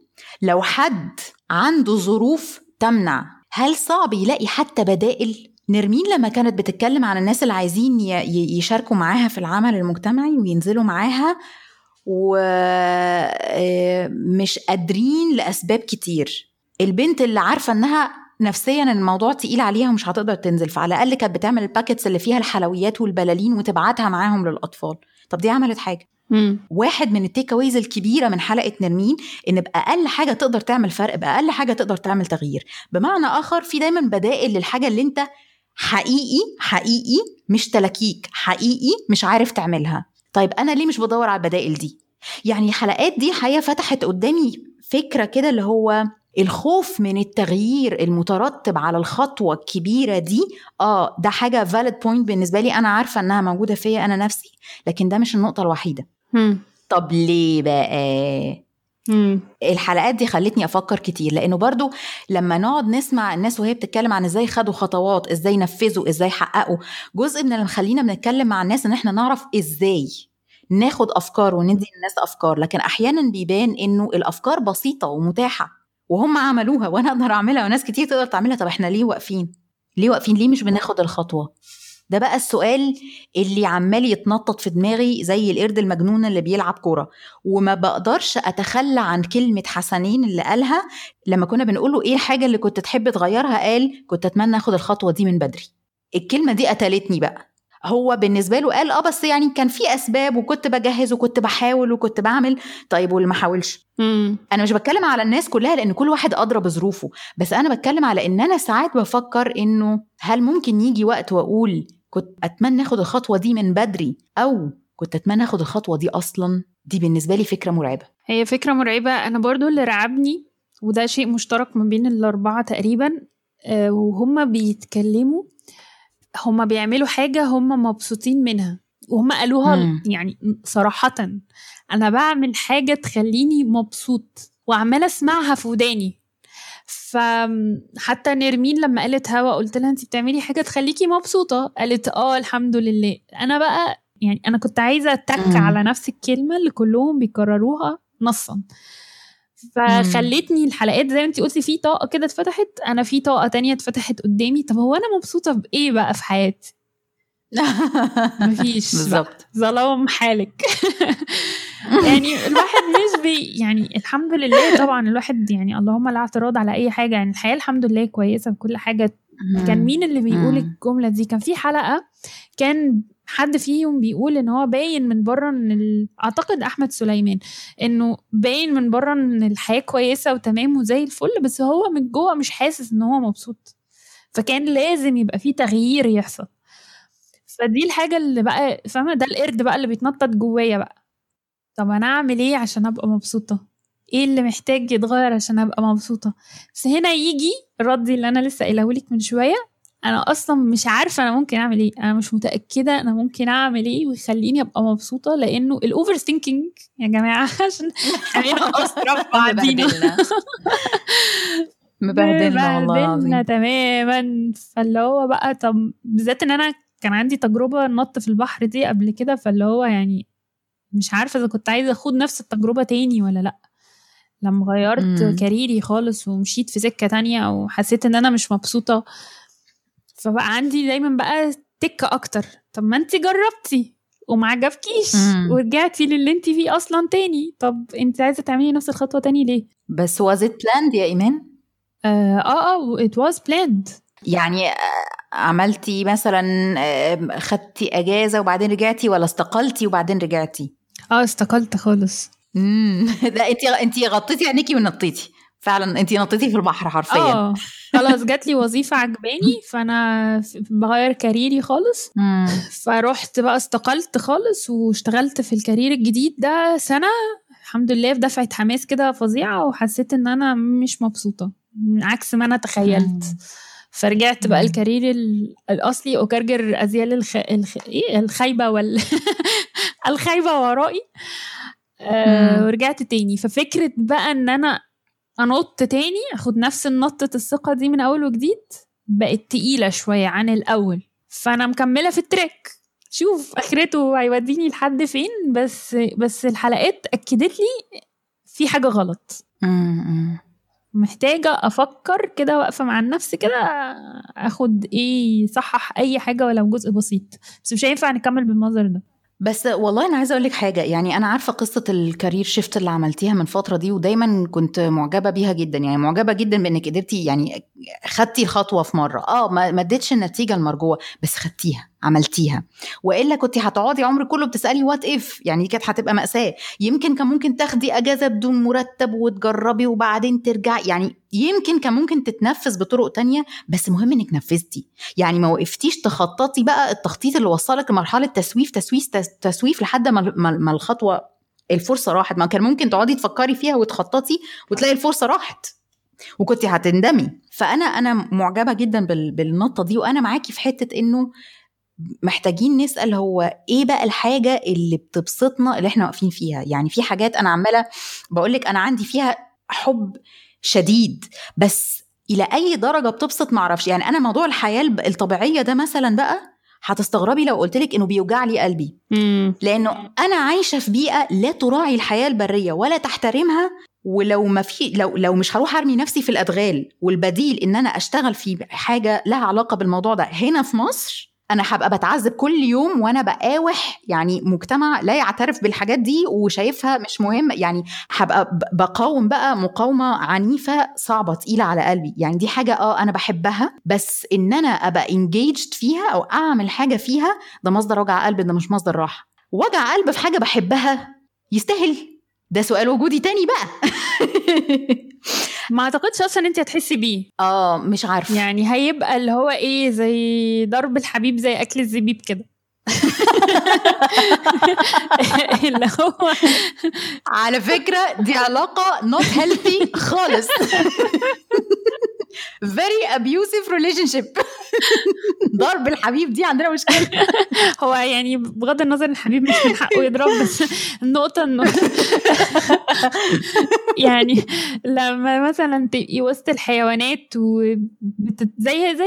لو حد عنده ظروف تمنع هل صعب يلاقي حتى بدائل؟ نرمين لما كانت بتتكلم عن الناس اللي عايزين يشاركوا معاها في العمل المجتمعي وينزلوا معاها ومش قادرين لأسباب كتير. البنت اللي عارفة إنها نفسيا الموضوع تقيل عليها ومش هتقدر تنزل فعلى الأقل كانت بتعمل ال packets اللي فيها الحلويات والبلالين وتبعتها معاهم للأطفال. طب دي عملت حاجة. مم. واحد من ال takeaways الكبيرة من حلقة نرمين إن بأقل حاجة تقدر تعمل فرق بأقل حاجة تقدر تعمل تغيير. بمعنى آخر في دايما بدائل للحاجة اللي أنت حقيقي حقيقي مش تلاكيك حقيقي مش عارف تعملها. طيب أنا ليه مش بدور على البدائل دي؟ يعني الحلقات دي حقيقه فتحت قدامي فكرة كده اللي هو الخوف من التغيير المترتب على الخطوة الكبيرة دي آه ده حاجة فاليد بوينت بالنسبة لي أنا عارفة إنها موجودة فيا أنا نفسي لكن ده مش النقطة الوحيدة. طب ليه بقى مم. الحلقات دي خلتني أفكر كتير لأنه برضو لما نقعد نسمع الناس وهي بتتكلم عن إزاي خدوا خطوات إزاي نفذوا إزاي حققوا جزء من اللي مخلينا بنتكلم مع الناس إن إحنا نعرف إزاي ناخد أفكار وندي للناس أفكار لكن أحيانا بيبان إنه الأفكار بسيطة ومتاحة وهم عملوها وأنا أقدر أعملها وناس كتير تقدر تعملها. طب إحنا ليه واقفين؟ ليه واقفين؟ ليه مش بناخد الخطوة؟ ده بقى السؤال اللي عمال يتنطط في دماغي زي القرد المجنون اللي بيلعب كورة. وما بقدرش أتخلى عن كلمة حسنين اللي قالها لما كنا بنقول له إيه الحاجة اللي كنت تحب تغيرها؟ قال كنت أتمنى آخد الخطوة دي من بدري. الكلمة دي قتلتني بقى. هو بالنسبة له قال آه بس يعني كان في أسباب وكنت بجهز وكنت بحاول وكنت بعمل. طيب واللي ما حاولش. أنا مش بتكلم على الناس كلها لأن كل واحد ادرى بظروفه بس أنا بتكلم على إن أنا ساعات بفكر إنه هل ممكن يجي وقت وأقول كنت أتمنى آخد الخطوة دي من بدري أو كنت أتمنى آخد الخطوة دي أصلا دي بالنسبة لي فكرة مرعبة. هي فكرة مرعبة. أنا برضو اللي رعبني وده شيء مشترك ما بين الأربعة تقريبا آه، وهم بيتكلموا هم بيعملوا حاجة هم مبسوطين منها وهم قالوها مم. يعني صراحة أنا بعمل حاجة تخليني مبسوط وعمالة أسمعها في وداني. فحتى نرمين لما قالت هوا قلت لها انت بتعملي حاجة تخليكي مبسوطة؟ قالت آه الحمد لله. أنا بقى يعني أنا كنت عايزة أتك على نفس الكلمة اللي كلهم بيكرروها نصا. فخلتني الحلقات زي ما انت قلتي في طاقة كده اتفتحت أنا في طاقة تانية اتفتحت قدامي. طب هو أنا مبسوطة بإيه بقى في حياتي؟ *laughs* مفيش بالظبط. ظلام حالك. *laughs* يعني الواحد مش بي يعني الحمد لله طبعا الواحد يعني اللهم لا اعتراض على أي حاجة. يعني الحياة الحمد لله كويسة وكل حاجة. كان مين اللي بيقول الجملة دي؟ كان في حلقة كان حد فيهم بيقول إن هو باين من بره إن ال... أعتقد أحمد سليمان إنه باين من بره إن الحياة كويسة وتمام وزي الفل بس هو من جوه مش حاسس إن هو مبسوط. فكان لازم يبقى في تغيير يحصل. فدي الحاجة اللي بقى فاهمة؟ ده القرد بقى اللي بيتنطط جوايا بقى. طب أنا أعمل إيه عشان أبقى مبسوطة؟ إيه اللي محتاج يتغير عشان أبقى مبسوطة؟ بس هنا يجي ردي اللي أنا لسه قايله لك من شوية أنا أصلا مش عارفة أنا ممكن أعمل إيه. أنا مش متأكدة أنا ممكن أعمل إيه ويخليني أبقى مبسوطة لأنه ال overthinking يا جماعة *laughs* عشان خلينا اسرع بعدين مبهدلنا. والله العظيم. تماما. فاللي هو بقى طب بالذات إن أنا كان عندي تجربة نط في البحر دي قبل كده فاللي هو يعني مش عارفة إذا كنت عايزة اخد نفس التجربة تاني ولا لأ. لما غيرت مم. كاريري خالص ومشيت في سكة تانية وحسيت إن أنا مش مبسوطة فبقى عندي دايما بقى تكة أكتر. طب ما انت جربتي وما عجبكيش ورجعتي للي انت فيه أصلا تاني. طب انت عايزة تعملي نفس الخطوة تاني ليه؟ بس was it planned يا إيمان؟ آه آه it was planned. يعني عملتي مثلا خدتي أجازة وبعدين رجعتي ولا استقلتي وبعدين رجعتي؟ آه استقلت خالص. امم لا *laughs* انت انت غطيتي عينيكي ونطيتي. فعلا انت نطيتي في البحر حرفيا. آه. خلاص جات لي وظيفة عجباني *laughs* فأنا بغير كاريري خالص. مم. فروحت بقى استقلت خالص واشتغلت في الكارير الجديد ده سنة. الحمد لله في دفعة حماس كده فظيعة وحسيت إن أنا مش مبسوطة عكس ما أنا تخيلت. فرجعت بقى. الكارير ال- الأصلي أكرجر أزيال الخ... الخ... إيه؟ الخايبة وال *laughs* الخايبة ورائي آه. ورجعت تاني. ففكرة بقى إن أنا أنط تاني أخد نفس نطه الثقة دي من أول وجديد بقت تقيلة شوية عن الأول. فأنا مكملة في ال track. شوف آخرته هيوديني لحد فين بس بس الحلقات أكدت لي في حاجة غلط. مم. محتاجة أفكر كده وأقف مع النفس كده أخد إيه صحح أي حاجة ولو جزء بسيط. بس مش هينفع نكمل بالمنظر ده. بس والله أنا عايزة أقول لك حاجة يعني أنا عارفة قصة ال career shift اللي عملتيها من فترة دي ودايما كنت معجبة بيها جدا يعني معجبة جدا بإنك قدرتي يعني خدتي الخطوة في مرة. آه ما اديتش النتيجة المرجوة بس خدتيها. عملتيها. وإلا كنت هتقعدي عمرك كله بتسألي what if يعني كانت هتبقى مأساة. يمكن كان ممكن تاخدي أجازة بدون مرتب وتجربي وبعدين ترجعي يعني يمكن كان ممكن تتنفذ بطرق تانية بس مهم إنك نفذتي. يعني ما وقفتيش تخططي بقى التخطيط اللي وصلك لمرحلة تسويف تسويف تس- تسويف لحد ما الخطوة الفرصة راحت. ما كان ممكن تقعدي تفكري فيها وتخططي وتلاقي الفرصة راحت. وكنت هتندمي. فأنا أنا معجبة جدا بال- بالنقطة دي وأنا معاكي في حتة إنه محتاجين نسأل هو إيه بقى الحاجة اللي بتبسطنا اللي إحنا واقفين فيها؟ يعني في حاجات أنا عمالة بقول لك أنا عندي فيها حب شديد بس إلى أي درجة بتبسط معرفش يعني أنا موضوع الحياة الطبيعية ده مثلا بقى هتستغربي لو قلت لك إنه بيوجع لي قلبي. لأنه أنا عايشة في بيئة لا تراعي الحياة البرية ولا تحترمها ولو ما في لو لو مش هروح أرمي نفسي في الأدغال والبديل إن أنا أشتغل في حاجة لها علاقة بالموضوع ده هنا في مصر أنا هبقى بتعذب كل يوم وأنا بقاوح يعني مجتمع لا يعترف بالحاجات دي وشايفها مش مهم يعني هبقى بقاوم بقى مقاومة عنيفة صعبة تقيلة على قلبي. يعني دي حاجة آه أنا بحبها بس إن أنا أبقى انجيجد فيها أو أعمل حاجة فيها ده مصدر وجع قلب ده مش مصدر راحة. وجع قلب في حاجة بحبها يستاهل. ده سؤال وجودي تاني بقى. ما أعتقدش أصلا أنت هتحسي بيه. آه مش عارفة. يعني هيبقى اللي هو إيه زي ضرب الحبيب زي أكل الزبيب كده. *laughs* *laughs* اللي هو على فكرة دي علاقة not healthy خالص. *laughs* Very abusive relationship. *laughs* ضرب الحبيب دي عندنا مشكلة. هو يعني بغض النظر الحبيب مش من حقه يضرب بس النقطة إنه يعني لما مثلا تبقي وسط الحيوانات وبت... زي زي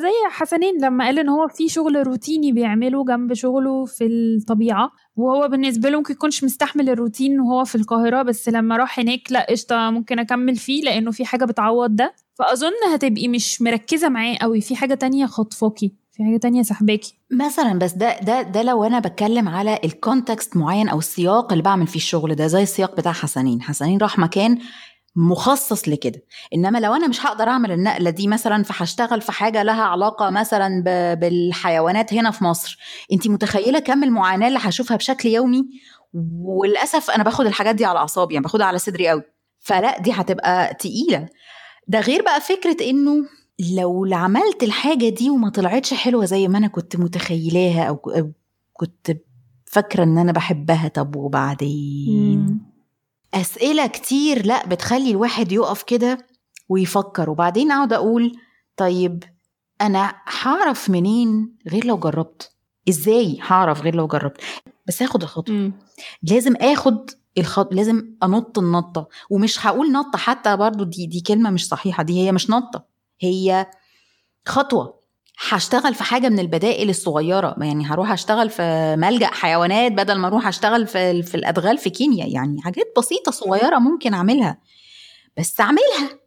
زي حسنين لما قال إن هو في شغل روتيني بيعمله جنب شغله في الطبيعة وهو بالنسبة له ممكن يكونش مستحمل الروتين وهو في القاهرة بس لما راح هناك لا قشطة ممكن أكمل فيه لأنه في حاجة بتعوض ده. فأظن هتبقي مش مركزة معاه قوي في حاجة تانية خطفاكي في حاجة تانية سحباكي مثلا بس ده ده ده لو أنا بتكلم على الكونتكست معين أو السياق اللي بعمل فيه الشغل ده زي السياق بتاع حسنين. حسنين راح مكان مخصص لكده. إنما لو أنا مش هقدر أعمل النقلة دي مثلا فهشتغل في حاجة لها علاقة مثلا بالحيوانات هنا في مصر. أنت متخيلة كم المعاناة اللي هشوفها بشكل يومي؟ وللأسف أنا باخد الحاجات دي على أعصابي يعني باخدها على صدري قوي فلا دي هتبقى تقيلة. ده غير بقى فكرة إنه لو عملت الحاجة دي وما طلعتش حلوة زي ما أنا كنت متخيلاها أو كنت فاكرة إن أنا بحبها طب وبعدين؟ أسئلة كتير لأ بتخلي الواحد يقف كده ويفكر. وبعدين أقعد أقول طيب أنا هعرف منين غير لو جربت؟ إزاي هعرف غير لو جربت؟ بس هاخد الخطوة. مم. لازم آخد الخط لازم أنط النطة. ومش هقول نطة حتى برضو دي دي كلمة مش صحيحة دي هي مش نطة هي خطوة. هشتغل في حاجة من البدائل الصغيرة. يعني هروح أشتغل في ملجأ حيوانات بدل ما أروح أشتغل في في الأدغال في كينيا. يعني حاجات بسيطة صغيرة ممكن أعملها. بس أعملها.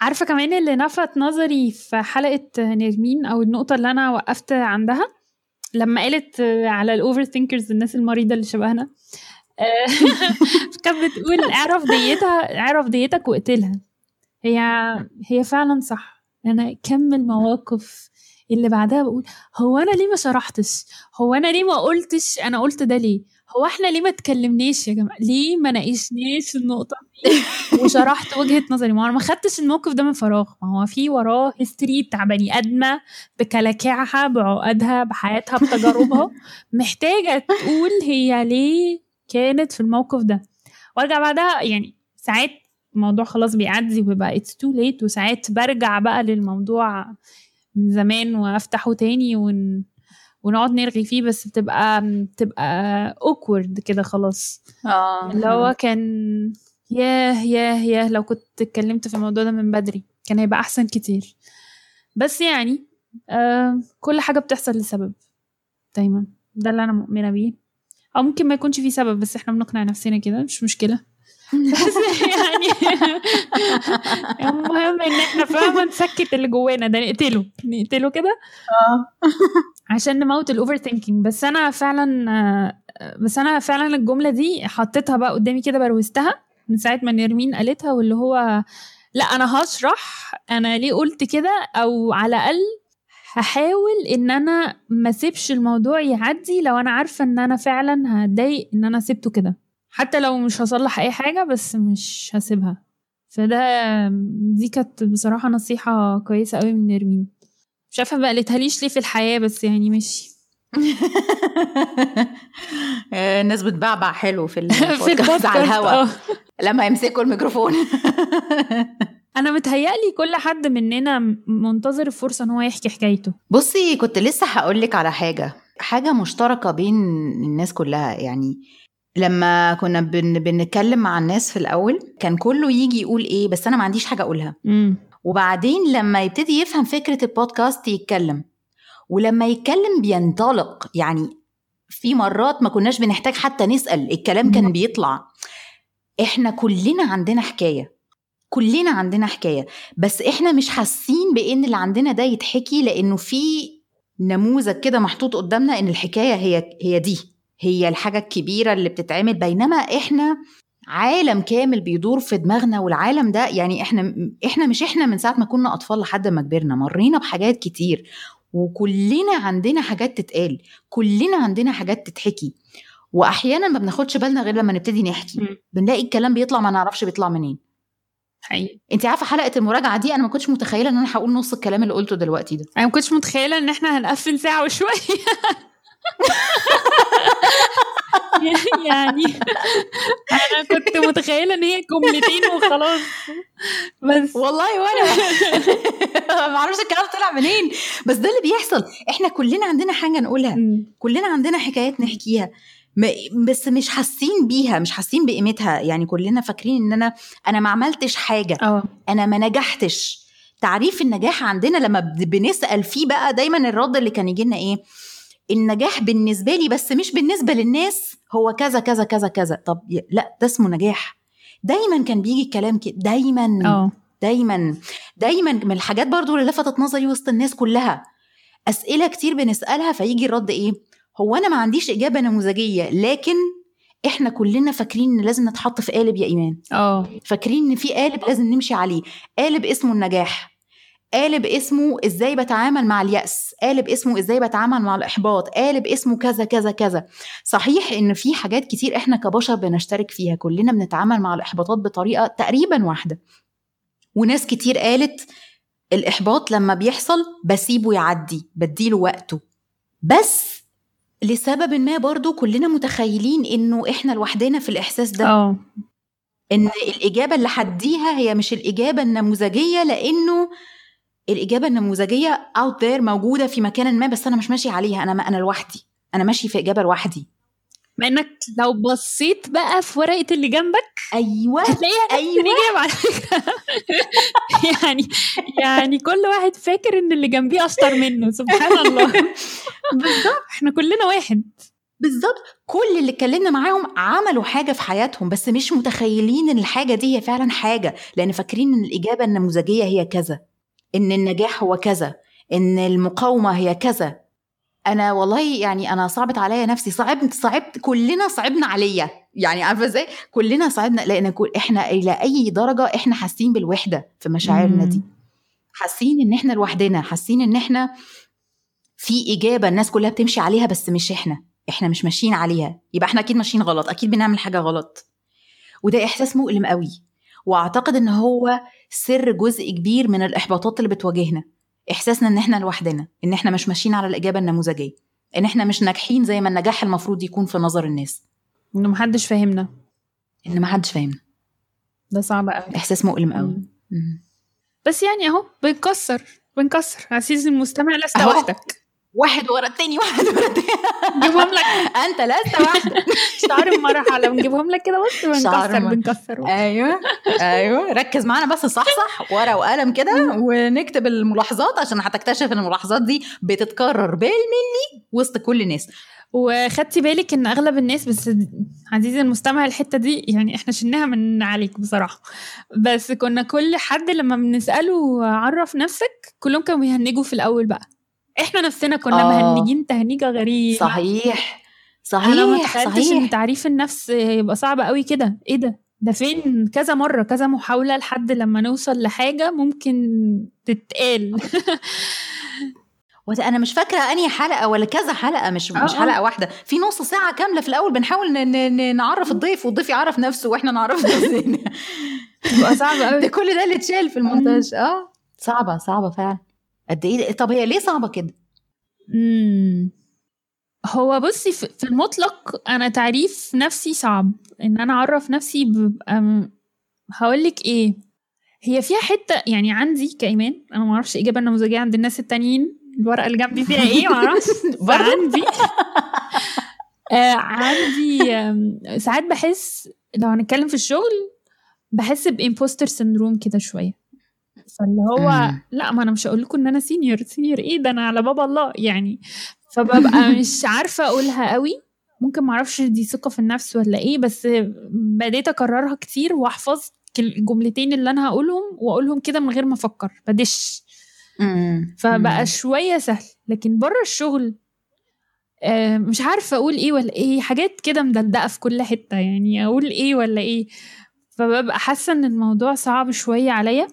عارفة كمان اللي لفت نظري في حلقة نرمين أو النقطة اللي أنا وقفت عندها؟ لما قالت على ال overthinkers الناس المريضة اللي شبهنا آه، *laughs* كانت بتقول اعرف ديتها اعرف ديتك واقتلها. هي هي فعلا صح. أنا كم المواقف اللي بعدها بقول هو أنا ليه ما شرحتش؟ هو أنا ليه ما قلتش؟ أنا قلت ده ليه؟ هو إحنا ليه ما اتكلمناش يا جماعة؟ ليه ما ناقشناش النقطة دي؟ وشرحت وجهة نظري. ما أنا ما خدتش الموقف ده من فراغ. ما هو في وراه history بتاع بني آدمة بكلاكعها بعقدها بحياتها بتجاربها. *laughs* محتاجة تقول هي ليه كانت في الموقف ده. وأرجع بعدها يعني ساعات الموضوع خلاص بيعدي وبيبقى it's too late وساعات برجع بقى للموضوع من زمان وافتحه تاني ون... ونقعد نرغي فيه بس بتبقى بتبقى awkward كده خلاص. آه. اللي هو كان ياه ياه ياه لو كنت اتكلمت في الموضوع ده من بدري كان هيبقى أحسن كتير. بس يعني آه كل حاجة بتحصل لسبب دايما. ده اللي أنا مؤمنة بيه. أو ممكن ما يكونش في سبب بس إحنا بنقنع نفسنا كده مش مشكلة. بس يعني. المهم إن إحنا فاهمة نسكت اللي جوانا. ده نقتله. نقتله كده. عشان نموت ال overthinking بس أنا فعلا بس أنا فعلا الجملة دي حطيتها بقى قدامي كده بروزتها من ساعة ما نرمين قالتها واللي هو لأ أنا هشرح. أنا ليه قلت كده؟ أو على الأقل هحاول إن أنا ما سيبش الموضوع يعدي لو أنا عارفة إن أنا فعلا هتضايق إن أنا سبته كده. حتى لو مش هصلح أي حاجة بس مش هسيبها. فده دي كانت بصراحة نصيحة كويسة قوي من نرمين. مش عارفة ما قالتهاليش ليه في الحياة بس يعني ماشي. *laughs* الناس بتبعبع حلو *laughs* في البودكاست على الهوا. آه. لما يمسكوا الميكروفون. *laughs* أنا متهيألي كل حد مننا منتظر الفرصة إن هو يحكي حكايته. بصي كنت لسه هقول لك على حاجة. حاجة مشتركة بين الناس كلها يعني لما كنا بن... بنتكلم مع الناس في الأول كان كله يجي يقول إيه بس أنا ما عنديش حاجة أقولها. امم وبعدين لما يبتدي يفهم فكرة البودكاست يتكلم. ولما يتكلم بينطلق. يعني في مرات ما كناش بنحتاج حتى نسأل الكلام كان بيطلع. إحنا كلنا عندنا حكاية. كلنا عندنا حكاية. بس إحنا مش حاسين بإن اللي عندنا ده يتحكي لأنه في نموذج كده محطوط قدامنا إن الحكاية هي هي دي. هي الحاجة الكبيرة اللي بتتعمل بينما إحنا عالم كامل بيدور في دماغنا والعالم ده يعني إحنا إحنا مش إحنا من ساعة ما كنا أطفال لحد ما كبرنا مرينا بحاجات كتير وكلنا عندنا حاجات تتقال كلنا عندنا حاجات تتحكي وأحيانا ما بناخدش بالنا غير لما نبتدي نحكي. بنلاقي الكلام بيطلع ما نعرفش بيطلع منين. حقيقي. انت عارفة حلقة المراجعة دي؟ أنا ما كنتش متخيلة إن أنا هقول نص الكلام اللي قلته دلوقتي ده. أنا ما كنتش متخيلة إن إحنا هنقفل ساعة وشوية. *laughs* *laughs* يعني أنا كنت متخيلة إن هي جملتين وخلاص. بس. والله وأنا *laughs* ما أعرفش الكلام طلع منين. بس ده اللي بيحصل. إحنا كلنا عندنا حاجة نقولها. كلنا عندنا حكايات نحكيها. بس مش حاسين بيها مش حاسين بقيمتها. يعني كلنا فاكرين إن أنا أنا ما عملتش حاجة. آه. أنا ما نجحتش. تعريف النجاح عندنا لما بنسأل فيه بقى دايما الرد اللي كان يجي لنا إيه؟ النجاح بالنسبة لي بس مش بالنسبة للناس هو كذا كذا كذا كذا. طب لا ده اسمه نجاح. دايما كان بيجي الكلام كده دايما آه. دايما دايما من الحاجات برضو اللي لفتت نظري وسط الناس كلها. أسئلة كتير بنسألها فيجي الرد إيه؟ هو أنا ما عنديش إجابة نموذجية لكن إحنا كلنا فاكرين إن لازم نتحط في قالب يا إيمان. آه. فاكرين إن في قالب لازم نمشي عليه. قالب اسمه النجاح. قالب اسمه إزاي بتعامل مع اليأس قالب اسمه إزاي بتعامل مع الإحباط قالب اسمه كذا كذا كذا. صحيح إن في حاجات كتير إحنا كبشر بنشترك فيها كلنا بنتعامل مع الإحباطات بطريقة تقريبا واحدة. وناس كتير قالت الإحباط لما بيحصل بسيبه يعدي بديله وقته. بس لسبب ما برضو كلنا متخيلين إنه إحنا لوحدنا في الإحساس ده. آه. إن الإجابة اللي هديها هي مش الإجابة النموذجية لأنه الإجابة النموذجية اوت ذير موجودة في مكان ما بس أنا مش ماشي عليها. أنا أنا لوحدي. أنا ماشي في إجابة لوحدي. مع إنك لو بصيت بقى في ورقة اللي جنبك أيوه. هتلاقيها. الاجابه على فكره يعني يعني كل واحد فاكر إن اللي جنبيه اشطر منه. سبحان الله. *laughs* بالظبط إحنا كلنا واحد. بالظبط كل اللي اتكلمنا معاهم عملوا حاجة في حياتهم بس مش متخيلين إن الحاجة دي هي فعلا حاجة لأن فاكرين إن الإجابة النموذجية هي كذا. إن النجاح هو كذا إن المقاومة هي كذا. أنا والله يعني أنا صعبت عليا نفسي صعبت صعبت كلنا صعبنا عليا. يعني عارفة إزاي؟ كلنا صعبنا لأن كل إحنا إلى أي درجة إحنا حاسين بالوحدة في مشاعرنا. دي. حاسين إن إحنا لوحدنا حاسين إن إحنا في إجابة الناس كلها بتمشي عليها بس مش إحنا. إحنا مش ماشيين عليها. يبقى إحنا أكيد ماشيين غلط أكيد بنعمل حاجة غلط. وده إحساس مؤلم قوي. وأعتقد إن هو سر جزء كبير من الإحباطات اللي بتواجهنا. إحساسنا إن إحنا لوحدنا إن إحنا مش ماشيين على الإجابة النموذجية إن إحنا مش ناجحين زي ما النجاح المفروض يكون في نظر الناس. إنه محدش فاهمنا. إن ما حدش فاهمنا ده صعب قوي إحساس مؤلم قوي. بس يعني أهو بنكسر بنكسر. عزيزي المستمع لست أهو. واحد ورا التاني واحد ورا التاني. نجيبهم لك. *laughs* أنت لست وحدك *laughs* شعار المرحلة. بنجيبهم لك كده بص بنكسر بنكسر. أيوه أيوه. ركز معانا بس صح صح. ورقة وقلم كده ونكتب الملاحظات عشان هتكتشف إن الملاحظات دي بتتكرر بالملي وسط كل الناس. وخدتي بالك إن أغلب الناس بس عزيزي المستمع الحتة دي يعني إحنا شلناها من عليك بصراحة. بس كنا كل حد لما بنسأله عرف نفسك كلهم كانوا بيهنجوا في الأول بقى. إحنا نفسنا كنا آه. مهنجين تهنيجة غريبة. صحيح. أنا ما صحيح تخيلتش إن صحيح. تعريف النفس يبقى صعب قوي كده. إيه ده؟ ده فين؟ كذا مرة كذا محاولة لحد لما نوصل لحاجة ممكن تتقال. *laughs* أنا مش فاكرة أنهي حلقة ولا كذا حلقة مش آه، مش آه. حلقة واحدة. في نص ساعة كاملة في الأول بنحاول نعرف الضيف والضيف يعرف نفسه وإحنا نعرف *laughs* نفسنا. بيبقى صعب *laughs* ده قوي كل ده اللي اتشال في المونتاج. آه. صعبة صعبة فعلا. قد إيه؟ طب هي ليه صعبة كده؟ امم هو بصي في المطلق أنا تعريف نفسي صعب. إن أنا أعرف نفسي ببقى هقول لك إيه. هي فيها حتة يعني عندي كإيمان. أنا ما أعرفش الاجابه النموذجيه عند الناس التانيين الورقة اللي جنبي فيها إيه؟ ما أعرفش *laughs* برضه؟ عندي آه عندي آم، ساعات بحس لو هنتكلم في الشغل بحس ب imposter syndrome كده شوية. فاللي هو مم. لا ما أنا مش هقول لكم إن أنا senior senior إيه ده أنا على باب الله يعني فببقى *laughs* مش عارفة أقولها قوي ممكن معرفش دي ثقة في النفس ولا إيه بس بديت أكررها كتير واحفظ الجملتين اللي أنا هقولهم وأقولهم كده من غير ما أفكر بدش. فبقى. شوية سهل لكن بره الشغل آه، مش عارفة أقول إيه ولا إيه حاجات كده مدلدقة في كل حتة يعني أقول إيه ولا إيه فببقى حاسة إن الموضوع صعب شوية عليا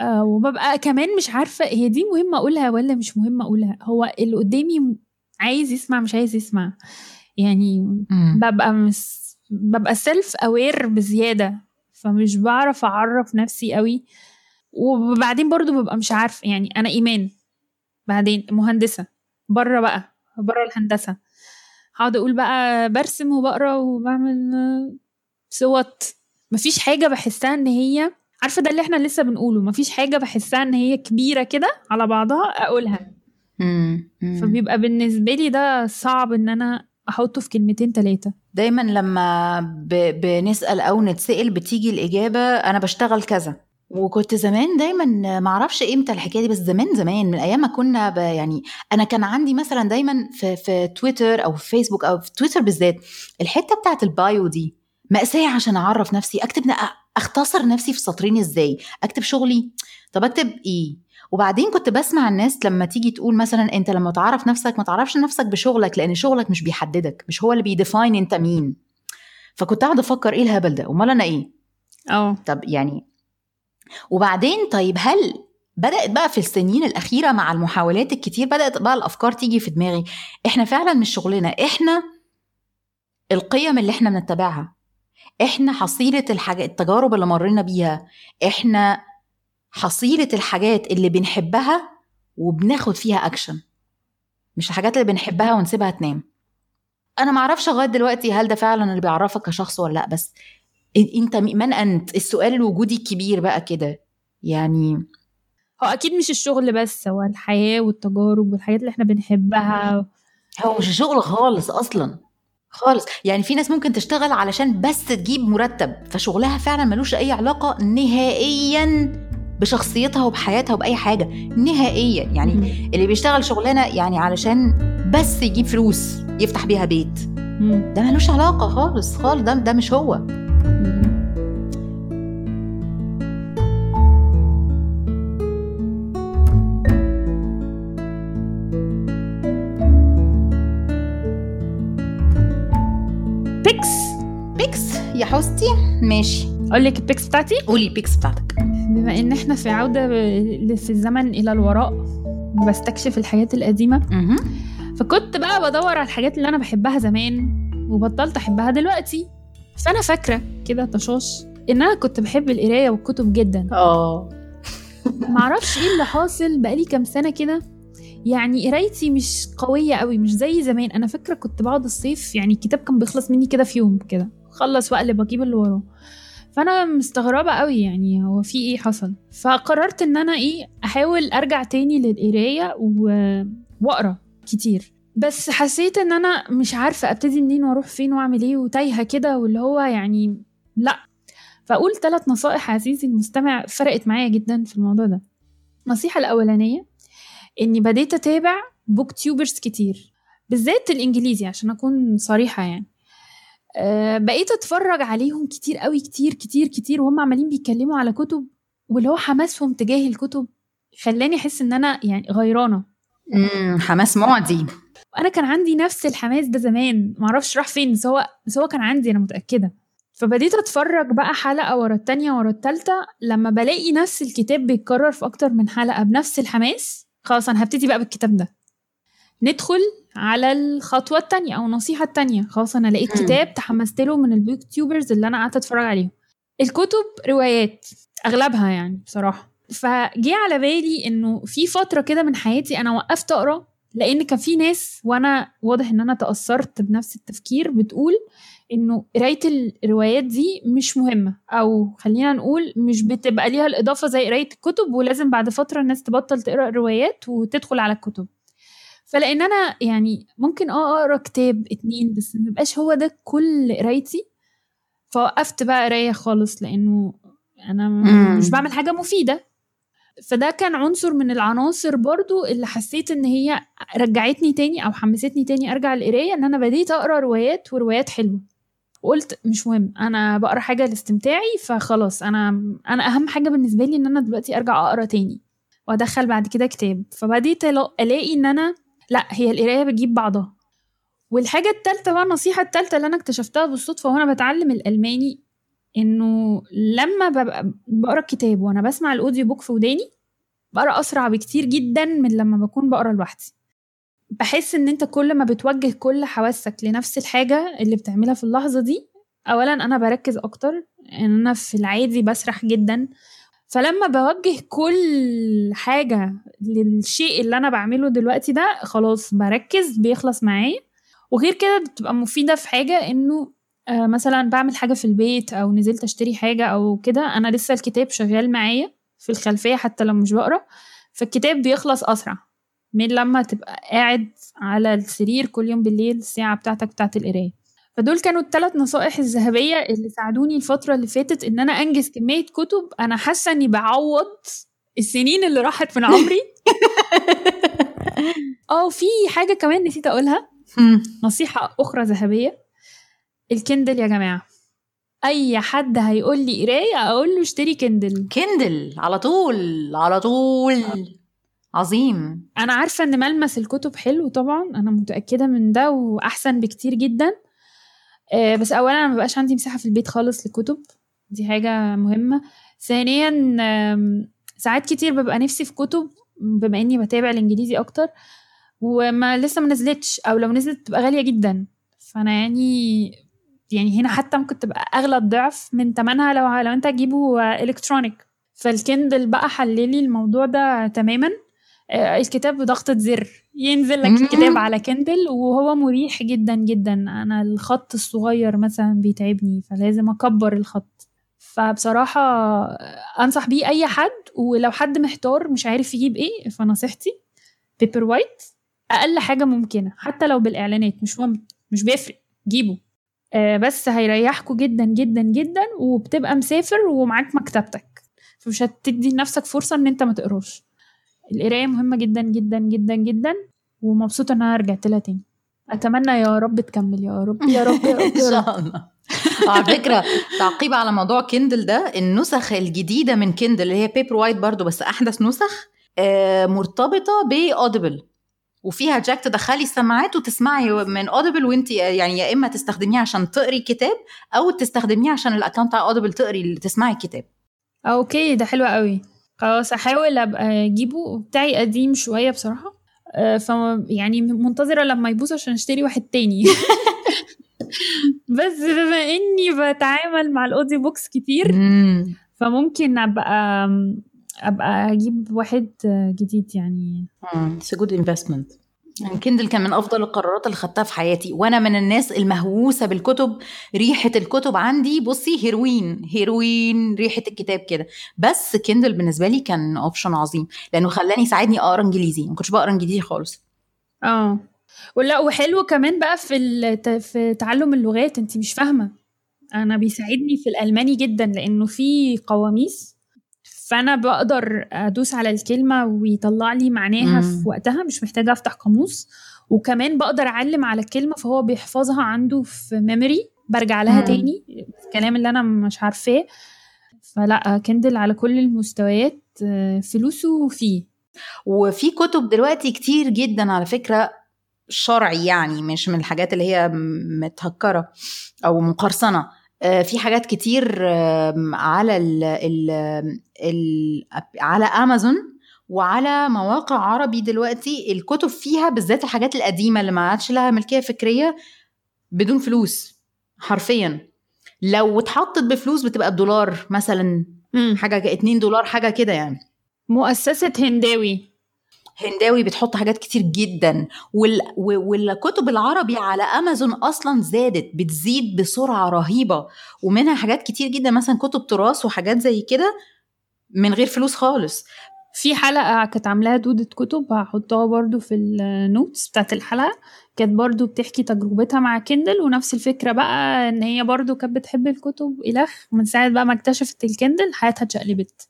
آه، وببقى كمان مش عارفة هي دي مهمة أقولها ولا مش مهمة أقولها. هو اللي قدامي م- عايز يسمع مش عايز يسمع. يعني مم. ببقى مس ببقى سيلف اوير بزيادة فمش بعرف أعرف نفسي قوي. وبعدين برضو ببقى مش عارفه يعني أنا إيمان. بعدين مهندسة بره بقى بره الهندسة. هقعد أقول بقى برسم وبقرا وبعمل صوت مفيش حاجة بحسها إن هي عارفة ده اللي إحنا لسه بنقوله مفيش حاجة بحسها إن هي كبيرة كده على بعضها أقولها. فبيبقى بالنسبة لي ده صعب إن أنا أحطه في كلمتين ثلاثة دايما لما ب... بنسأل أو نتسأل بتيجي الإجابة أنا بشتغل كذا. وكنت زمان دايما معرفش إمتى الحكاية دي بس زمان زمان من أيام ما كنا ب... يعني أنا كان عندي مثلا دايما في في تويتر أو في فيسبوك أو في تويتر بالذات الحتة بتاعت البايو دي. مأساة عشان أعرف نفسي أكتب ن- أختصر نفسي في سطرين إزاي؟ أكتب شغلي. طب أكتب إيه؟ وبعدين كنت بسمع الناس لما تيجي تقول مثلا أنت لما تعرف نفسك ما تعرفش نفسك بشغلك لأن شغلك مش بيحددك مش هو اللي بيديفاين أنت مين. فكنت قاعدة أفكر إيه الهبل ده؟ أمال أنا إيه؟ آه طب يعني وبعدين طيب هل بدأت بقى في السنين الأخيرة مع المحاولات الكتير بدأت بقى الأفكار تيجي في دماغي إحنا فعلا مش شغلنا إحنا القيم اللي إحنا بنتبعها. إحنا حصيلة الحاجات التجارب اللي مرينا بيها إحنا حصيلة الحاجات اللي بنحبها وبناخد فيها اكشن مش الحاجات اللي بنحبها ونسيبها تنام. أنا ما أعرفش لغاية دلوقتي هل ده فعلا اللي بيعرفك كشخص ولا لأ بس إنت من أنت؟ السؤال الوجودي الكبير بقى كده. يعني هو أكيد مش الشغل بس هو الحياة والتجارب والحاجات اللي إحنا بنحبها. هو مش شغل خالص أصلا. خالص. يعني في ناس ممكن تشتغل علشان بس تجيب مرتب فشغلها فعلا ملوش أي علاقة نهائيا بشخصيتها وبحياتها وبأي حاجة. نهائيا. يعني مم. اللي بيشتغل شغلانة يعني علشان بس يجيب فلوس يفتح بيها بيت. مم. ده ملوش علاقة خالص. خالص. ده ده مش هو. مم. picks picks يا حستي ماشي. أقول لك ال picks بتاعتي؟ قولي ال picks بتاعتك. بما إن إحنا في عودة في الزمن إلى الوراء بستكشف الحاجات القديمة. مهم. فكنت بقى بدور على الحاجات اللي أنا بحبها زمان وبطلت أحبها دلوقتي. فانا فاكرة. كده طشاش. إن أنا كنت بحب القراية والكتب جدا. آه. معرفش إيه اللي حاصل بقالي كام سنة كده. يعني قرايتي مش قوية قوي مش زي زمان. أنا فاكرة كنت بقعد الصيف يعني الكتاب كان بيخلص مني كده في يوم كده. خلص واقلب واجيب اللي وراه. فأنا مستغربة قوي يعني هو في إيه حصل. فقررت إن أنا إيه أحاول أرجع تاني للقراية و... وأقرأ كتير. بس حسيت إن أنا مش عارفة أبتدي منين وأروح فين وأعمل إيه وتايهة كده واللي هو يعني لأ. فأقول ثلاث نصائح عزيزي المستمع فرقت معايا جدا في الموضوع ده. النصيحة الأولانية إني بديت أتابع booktubers كتير بالذات الإنجليزي عشان أكون صريحة يعني. أه بقيت أتفرج عليهم كتير قوي كتير كتير كتير وهم عمالين بيتكلموا على كتب واللي هو حماسهم تجاه الكتب خلاني أحس إن أنا يعني غيرانة. مم، حماس معدي. وأنا كان عندي نفس الحماس ده زمان معرفش راح فين بس هو بس هو كان عندي أنا متأكدة. فبديت أتفرج بقى حلقة ورا التانية ورا التالتة لما بلاقي نفس الكتاب بيتكرر في أكتر من حلقة بنفس الحماس خلاص أنا هبتدي بقى بالكتاب ده. ندخل على الخطوة التانية أو النصيحة التانية. خلاص أنا لقيت. كتاب تحمست له من البوك تيوبرز اللي أنا قعدت أتفرج عليهم. الكتب روايات أغلبها يعني بصراحة. فجي على بالي إنه في فترة كده من حياتي أنا وقفت أقرأ لأن كان في ناس وأنا واضح إن أنا تأثرت بنفس التفكير بتقول إنه قراية الروايات دي مش مهمة أو خلينا نقول مش بتبقى ليها الإضافة زي قراية الكتب ولازم بعد فترة الناس تبطل تقرأ الروايات وتدخل على الكتب. فلأن أنا يعني ممكن آه أقرأ كتاب اتنين بس ما يبقاش هو ده كل قرايتي فوقفت بقى قراية خالص لأنه أنا. مش بعمل حاجة مفيدة. فده كان عنصر من العناصر برضو اللي حسيت إن هي رجعتني تاني أو حمستني تاني أرجع القرايه إن أنا بديت أقرأ روايات وروايات حلوة. وقلت مش مهم أنا بقرأ حاجة لاستمتاعي فخلاص أنا أنا أهم حاجة بالنسبة لي إن أنا دلوقتي أرجع أقرأ تاني وأدخل بعد كده كتاب. فبديت ألاقي إن أنا لأ هي القراية بتجيب بعضها. والحاجة التالتة بقى النصيحة التالتة اللي أنا اكتشفتها بالصدفة وأنا بتعلم الألماني إنه لما ببقى بقرأ الكتاب وأنا بسمع الأوديو بوك في وداني بقرأ أسرع بكتير جدا من لما بكون بقرأ لوحدي. بحس إن أنت كل ما بتوجه كل حواسك لنفس الحاجة اللي بتعملها في اللحظة دي اولا أنا بركز أكتر إن أنا في العادي بسرح جدا. فلما بوجه كل حاجة للشيء اللي أنا بعمله دلوقتي ده خلاص بركز بيخلص معايا. وغير كده بتبقى مفيدة في حاجة إنه آه، مثلا بعمل حاجة في البيت أو نزلت أشتري حاجة أو كده أنا لسه الكتاب شغال معايا في الخلفية حتى لو مش بقرأ فالكتاب بيخلص أسرع. من لما تبقى قاعد على السرير كل يوم بالليل الساعة بتاعتك بتاعت القراية. فدول كانوا الثلاث نصائح الذهبية اللي ساعدوني الفترة اللي فاتت إن أنا أنجز كمية كتب أنا حاسة إني بعوض السنين اللي راحت من عمري. *laughs* آه في حاجة كمان نسيت أقولها. مم. نصيحة أخرى ذهبية. ال Kindle يا جماعة. أي حد هيقول لي قراية أقول له اشتري Kindle. Kindle على طول على طول. عظيم. أنا عارفة إن ملمس الكتب حلو طبعا أنا متأكدة من ده وأحسن بكتير جدا. آه، بس أولا أنا مبقاش عندي مساحة في البيت خالص لكتب دي حاجة مهمة. ثانيا ساعات كتير ببقى نفسي في كتب بما إني بتابع الإنجليزي أكتر وما لسه ما نزلتش أو لو نزلت بتبقى غالية جدا. فأنا يعني يعني هنا حتى ممكن تبقى أغلى الضعف من تمنها لو لو أنت هتجيبه الكترونيك فالكندل بقى حللي الموضوع ده تماما. الكتاب بضغطة زر. ينزل لك. الكتاب على Kindle وهو مريح جدا جدا. أنا الخط الصغير مثلا بيتعبني فلازم أكبر الخط. فبصراحة آه، أنصح بيه أي حد ولو حد محتار مش عارف يجيب إيه فنصيحتي Paperwhite أقل حاجة ممكنة حتى لو بالإعلانات مش مهم مش بيفرق جيبه. آه، بس هيريحكوا جدا جدا جدا وبتبقى مسافر ومعاك مكتبتك. فمش هتدي لنفسك فرصة إن أنت ما تقراش. القراية مهمة جدا جدا جدا جدا ومبسوطة إن أنا رجعت لها تاني. أتمنى يا رب تكمل يا رب يا رب يا رب, يا *laughs* رب. شاء الله. على فكرة تعقيب على موضوع Kindle ده النسخ الجديدة من Kindle اللي هي Paperwhite برضو بس أحدث نسخ آه، مرتبطة ب Audible وفيها jack تدخلي السماعات وتسمعي من Audible وانت يعني يا إما تستخدميه عشان تقري كتاب أو تستخدميه عشان ال account بتاع Audible تقري تسمعي الكتاب. okay ده حلو قوي. خلاص أحاول أبقى أجيبه بتاعي قديم شوية بصراحة آه، ف يعني منتظرة لما يبوظ عشان أشتري واحد تاني *laughs* بس بما إني بتعامل مع ال audio books كتير مم. فممكن أبقى أبقى أجيب واحد جديد يعني مم. It's a investment يعني Kindle كان من أفضل القرارات اللي خدتها في حياتي. وأنا من الناس المهووسة بالكتب ريحة الكتب عندي بصي هيروين هيروين ريحة الكتاب كده. بس Kindle بالنسبة لي كان option عظيم لأنه خلاني يساعدني أقرأ إنجليزي. ما كنتش بقرأ إنجليزي خالص. آه. ولا وحلو كمان بقى في. في تعلم اللغات. انت مش فاهمة. أنا بيساعدني في الألماني جدا لأنه في قواميس فانا بقدر ادوس على الكلمة ويطلع لي معناها مم. في وقتها مش محتاجة أفتح قاموس. وكمان بقدر أعلم على الكلمة فهو بيحفظها عنده في memory برجع لها مم. تاني. الكلام اللي أنا مش عارفاه. فلا Kindle على كل المستويات آه، فلوسه فيه. وفي كتب دلوقتي كتير جدا على فكرة شرعي يعني مش من الحاجات اللي هي متهكرة أو مقرصنة. في حاجات كتير على ال ال ال على امازون وعلى مواقع عربي دلوقتي الكتب فيها بالذات الحاجات القديمة اللي ما عادش لها ملكية فكرية بدون فلوس حرفيا. لو اتحطت بفلوس بتبقى بدولار مثلا. حاجة 2 دولار حاجة كده يعني. مؤسسة هنداوي. هنداوي بتحط حاجات كتير جدا وال... والكتب العربي على أمازون أصلا زادت بتزيد بسرعة رهيبة ومنها حاجات كتير جدا مثلا كتب تراث وحاجات زي كده من غير فلوس خالص. في حلقة كانت عاملاها دودة كتب هحطها برضو في ال notes بتاعت الحلقة. كانت برضو بتحكي تجربتها مع Kindle ونفس الفكرة بقى إن هي برضو كانت بتحب الكتب إلخ من ساعة بقى ما اكتشفت ال Kindle حياتها اتشقلبت.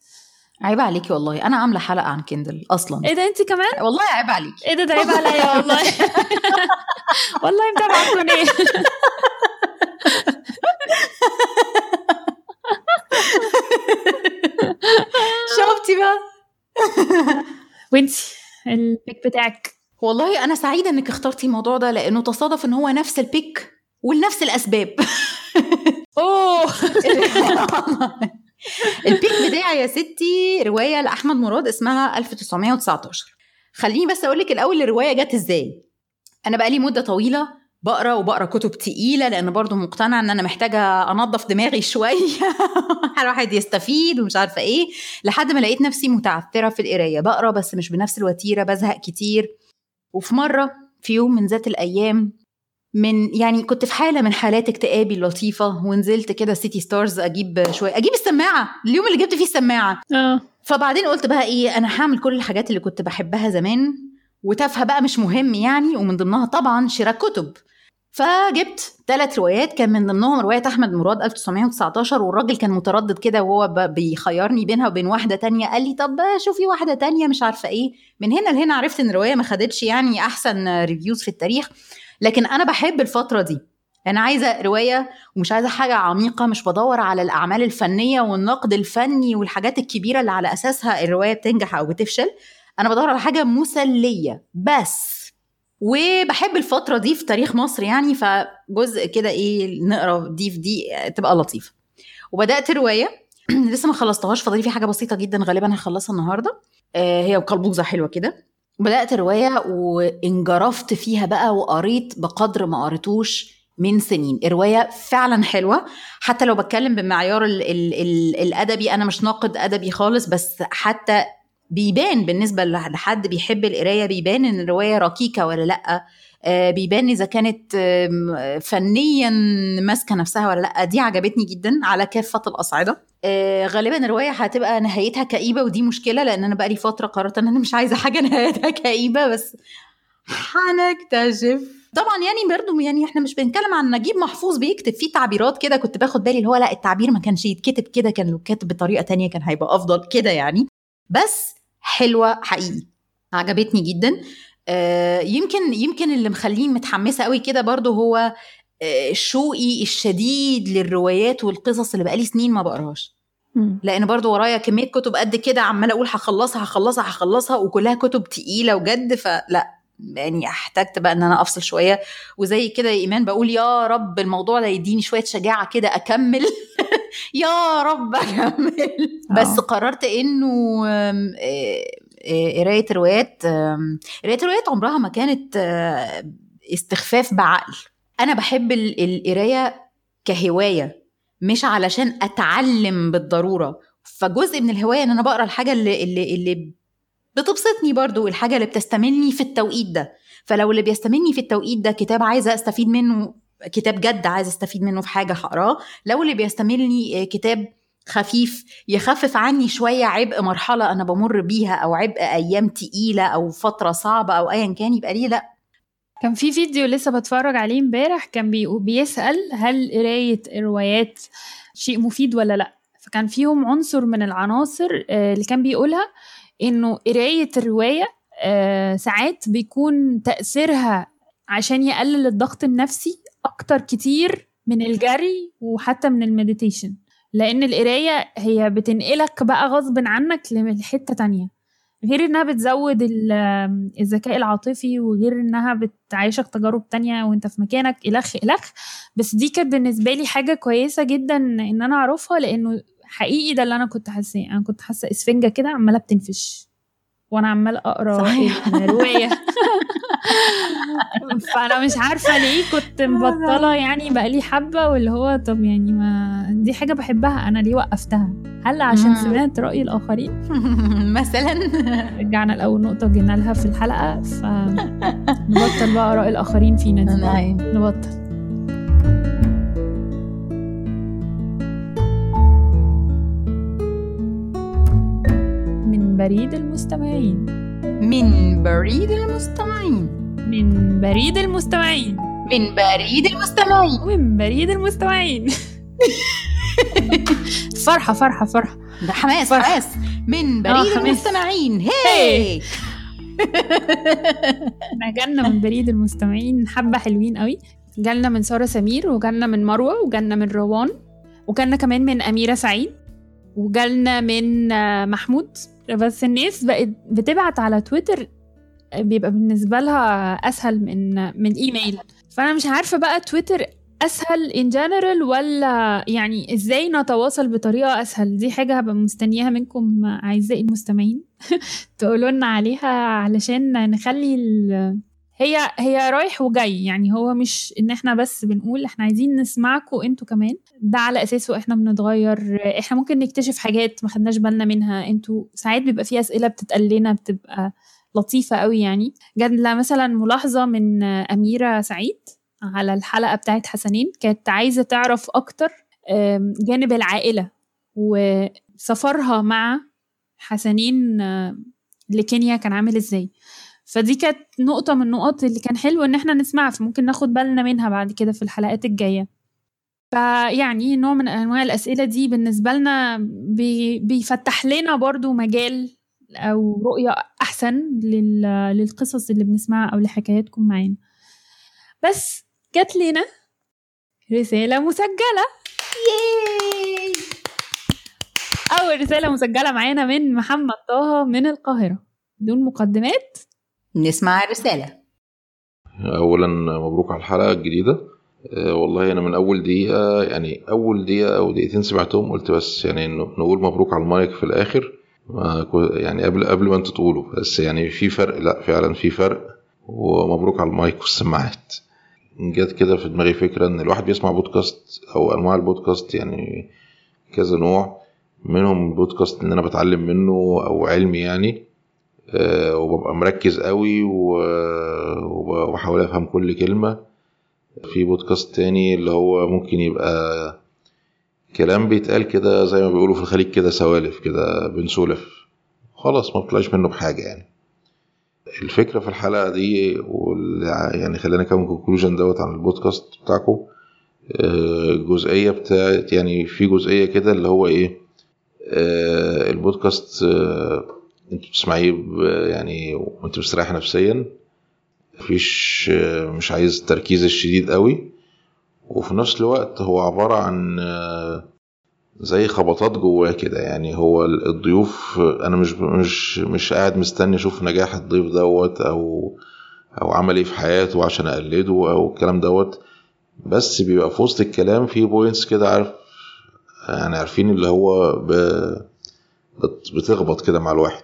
عيب عليكي والله. أنا عاملة حلقة عن Kindle أصلا. إيه ده انت كمان؟ والله عيب عليكي. إيه ده ده عيب عليا والله. *laughs* والله متابعة القناة شفتي بقى؟ وانتي البيك بتاعك. والله أنا سعيدة إنك اخترتي الموضوع ده لأنه تصادف إن هو نفس البيك ولنفس الأسباب. أوه. *laughs* البيك بتاعي يا ستي رواية لأحمد مراد اسمها 1919 خليني بس أقول لك الأول الرواية جت إزاي. أنا بقالي مدة طويلة بقرأ وبقرأ كتب تقيلة لأن برضو مقتنعة إن أنا محتاجة أنظف دماغي *laughs* شوية. الواحد يستفيد ومش عارفة إيه. لحد ما لقيت نفسي متعثرة في القراية. بقرأ بس مش بنفس الوتيرة بزهق كتير. وفي مرة في يوم من ذات الأيام من يعني كنت في حالة من حالات اكتئابي اللطيفة ونزلت كده سيتي ستارز أجيب شوية أجيب السماعة اليوم اللي جبت فيه السماعة. آه. فبعدين قلت بقى إيه أنا هعمل كل الحاجات اللي كنت بحبها زمان وتافهة بقى مش مهم يعني ومن ضمنها طبعا شراء كتب. فجبت ثلاث روايات كان من ضمنهم رواية أحمد مراد 1919 والراجل كان متردد كده وهو بيخيرني بينها وبين واحدة تانية قال لي طب شوفي واحدة تانية مش عارفة إيه. من هنا لهنا عرفت إن الرواية ما خدتش يعني أحسن ريفيوز في التاريخ. لكن أنا بحب الفترة دي. أنا عايزة رواية ومش عايزة حاجة عميقة مش بدور على الأعمال الفنية والنقد الفني والحاجات الكبيرة اللي على أساسها الرواية بتنجح أو بتفشل. أنا بدور على حاجة مسلية بس. وبحب الفترة دي في تاريخ مصر يعني فجزء كده إيه نقرأ دي في دي تبقى لطيفة. وبدأت رواية. *clears throat* لسه ما خلصتهاش فاضل في حاجة بسيطة جدا غالبا هخلصها النهارده. آه هي قلبوزه حلوة كده. بدأت الروايه وانجرفت فيها بقى وقريت بقدر ما قريتوش من سنين. الرواية فعلا حلوة. حتى لو بتكلم بمعيار ال ال ال الأدبي أنا مش ناقد أدبي خالص بس حتى بيبان بالنسبة لحد بيحب القراية بيبان إن الرواية ركيكه ولا لأ. بيبان إذا كانت فنيا ماسكة نفسها ولا لأ. دي عجبتني جدا على كافة الأصعدة. آه، غالبا الرواية هتبقى نهايتها كئيبة ودي مشكلة لأن أنا بقالي فترة قررت إن أنا مش عايزة حاجة *laughs* نهايتها كئيبة بس هنكتشف. طبعا يعني برضو يعني إحنا مش بنتكلم عن نجيب محفوظ بيكتب فيه تعبيرات كده. كنت باخد بالي اللي هو لأ التعبير ما كانش يتكتب كده كان لو كاتب بطريقة تانية كان هيبقى أفضل كده يعني. بس حلوة حقيقي. عجبتني جدا. آه، يمكن يمكن اللي مخليني متحمسة قوي كده برضو هو آه، شوقي الشديد للروايات والقصص اللي بقالي سنين ما بقراهاش. لأن برضو ورايا كمية كتب قد كده عمالة أقول هخلصها هخلصها هخلصها وكلها كتب تقيلة وجد فلا يعني احتجت بقى إن أنا أفصل شوية. وزي كده يا إيمان بقول يا رب الموضوع ده يديني شوية شجاعة كده أكمل. *laughs* *laughs* يا رب أكمل. بس آه. قررت إنه آه، آه، قراية روايات قراية روايات عمرها ما كانت استخفاف بعقل. أنا بحب ال- القراية كهواية مش علشان أتعلم بالضرورة. فجزء من الهواية إن أنا بقرأ الحاجة اللي اللي اللي بتبسطني برضو الحاجة اللي بتستملني في التوقيت ده. فلو اللي بيستملني في التوقيت ده كتاب عايزة أستفيد منه كتاب جد عايزه استفيد منه في حاجة هقراه. لو اللي بيستملني آه، كتاب خفيف يخفف عني شوية عبء مرحلة أنا بمر بيها أو عبء أيام تقيلة أو فترة صعبة أو ايا كان يبقى ليه لأ. كان في فيديو لسه بتفرج عليه امبارح كان بيسأل هل قراية الروايات شيء مفيد ولا لأ. فكان فيهم عنصر من العناصر آه، اللي كان بيقولها إنه قراية الرواية آه، ساعات بيكون تأثيرها عشان يقلل الضغط النفسي أكتر كتير من الجري وحتى من المديتيشن لأن القراية هي بتنقلك بقى غصب عنك لحتة تانية. غير إنها بتزود ال- الذكاء العاطفي وغير إنها بتعيشك تجارب تانية وأنت في مكانك إلخ إلخ. بس دي كانت بالنسبة لي حاجة كويسة جدا إن أنا أعرفها لأنه حقيقي ده اللي أنا كنت حاساه أنا كنت حاسة إسفنجة كده عمالة بتنفش وأنا عمال أقرأ. الروايه *laughs* *laughs* فانا مش عارفة ليه كنت مبطلة يعني بقالي حبة واللي هو طب يعني ما دي حاجة بحبها أنا ليه وقفتها؟ هل عشان. سمعت رأي الآخرين؟ *laughs* مثلا. رجعنا لأول نقطة جينا لها في الحلقة فنبطل بقى آراء الآخرين فينا دي. نعم. نبطل. من بريد المستمعين. من بريد المستمعين. من بريد المستمعين. من بريد المستمعين. ومن بريد المستمعين. *laughs* فرحة فرحة فرحة. ده حماس فرح. حماس. من آه، بريد. المستمعين. هي *laughs* إحنا جالنا من بريد المستمعين حبة حلوين قوي. جالنا من سارة سمير وجالنا من مروة وجالنا من روان وجالنا كمان من أميرة سعيد وجالنا من آه، محمود. بس الناس بقت بتبعت على تويتر بيبقى بالنسبة لها أسهل من من إيميل فأنا مش عارفة بقى تويتر أسهل in general ولا يعني إزاي نتواصل بطريقة أسهل دي حاجة هبقى مستنياها منكم أعزائي المستمعين *laughs* تقولوا عليها علشان نخلي. هي هي رايح وجاي. يعني هو مش إن إحنا بس بنقول إحنا عايزين نسمعكم أنتوا كمان. ده على أساسه إحنا بنتغير. إحنا ممكن نكتشف حاجات ما خدناش بالنا منها. أنتوا ساعات بيبقى في أسئلة بتتقال لنا بتبقى لطيفة قوي يعني. جات مثلا ملاحظة من أميرة سعيد على الحلقة بتاعت حسنين. كانت عايزة تعرف أكتر جانب العائلة. وسفرها مع حسنين لكينيا كان عامل إزاي. فدي كانت نقطة من النقط اللي كان حلو إن إحنا نسمعها فممكن ناخد بالنا منها بعد كده في الحلقات الجاية. فيعني نوع من أنواع الأسئلة دي بالنسبة لنا بي بيفتح لنا برضو مجال أو رؤية أحسن لل للقصص اللي بنسمعها أو لحكاياتكم معانا. بس جات لنا رسالة مسجلة. ياي! أول رسالة مسجلة معانا من محمد طه من القاهرة. بدون مقدمات. نسمع الرسالة اولا مبروك على الحلقة الجديدة. أه والله أنا من أول دقيقة يعني أول دقيقة أو دقيقتين سمعتهم قلت بس يعني نقول مبروك على المايك في كو- يعني قبل قبل ما أنتوا تقولوا بس يعني في فرق لا فعلا في فرق. ومبروك على المايك والسماعات. جت كده في دماغي فكرة إن الواحد بيسمع بودكاست أو أنواع البودكاست يعني كذا نوع. منهم بودكاست إن أنا بتعلم منه أو علمي يعني. آه، وببقى مركز قوي وبحاول افهم كل كلمة. في بودكاست تاني اللي هو ممكن يبقى كلام بيتقال كده زي ما بيقولوا في الخليج كده سوالف كده بنسولف. خلاص ما بطلعش منه بحاجة يعني. الفكرة في الحلقة دي واللي يعني خلينا ك conclusion دوت عن البودكاست بتاعكم آه، جزئية بتاعت يعني في جزئية كده اللي هو إيه آه، البودكاست آه، انت بتسمعيه يعني وانت مستريح نفسيا مفيش مش عايز التركيز الشديد قوي وفي نفس الوقت هو عبارة عن زي خبطات جواه كده يعني هو ال- الضيوف أنا مش مش مش قاعد مستني أشوف نجاح الضيف دوت أو أو عمل إيه في حياته عشان أقلده أو الكلام دوت بس بيبقى في وسط الكلام في points كده عارف يعني عارفين اللي هو. بت- بتخبط كده مع الواحد.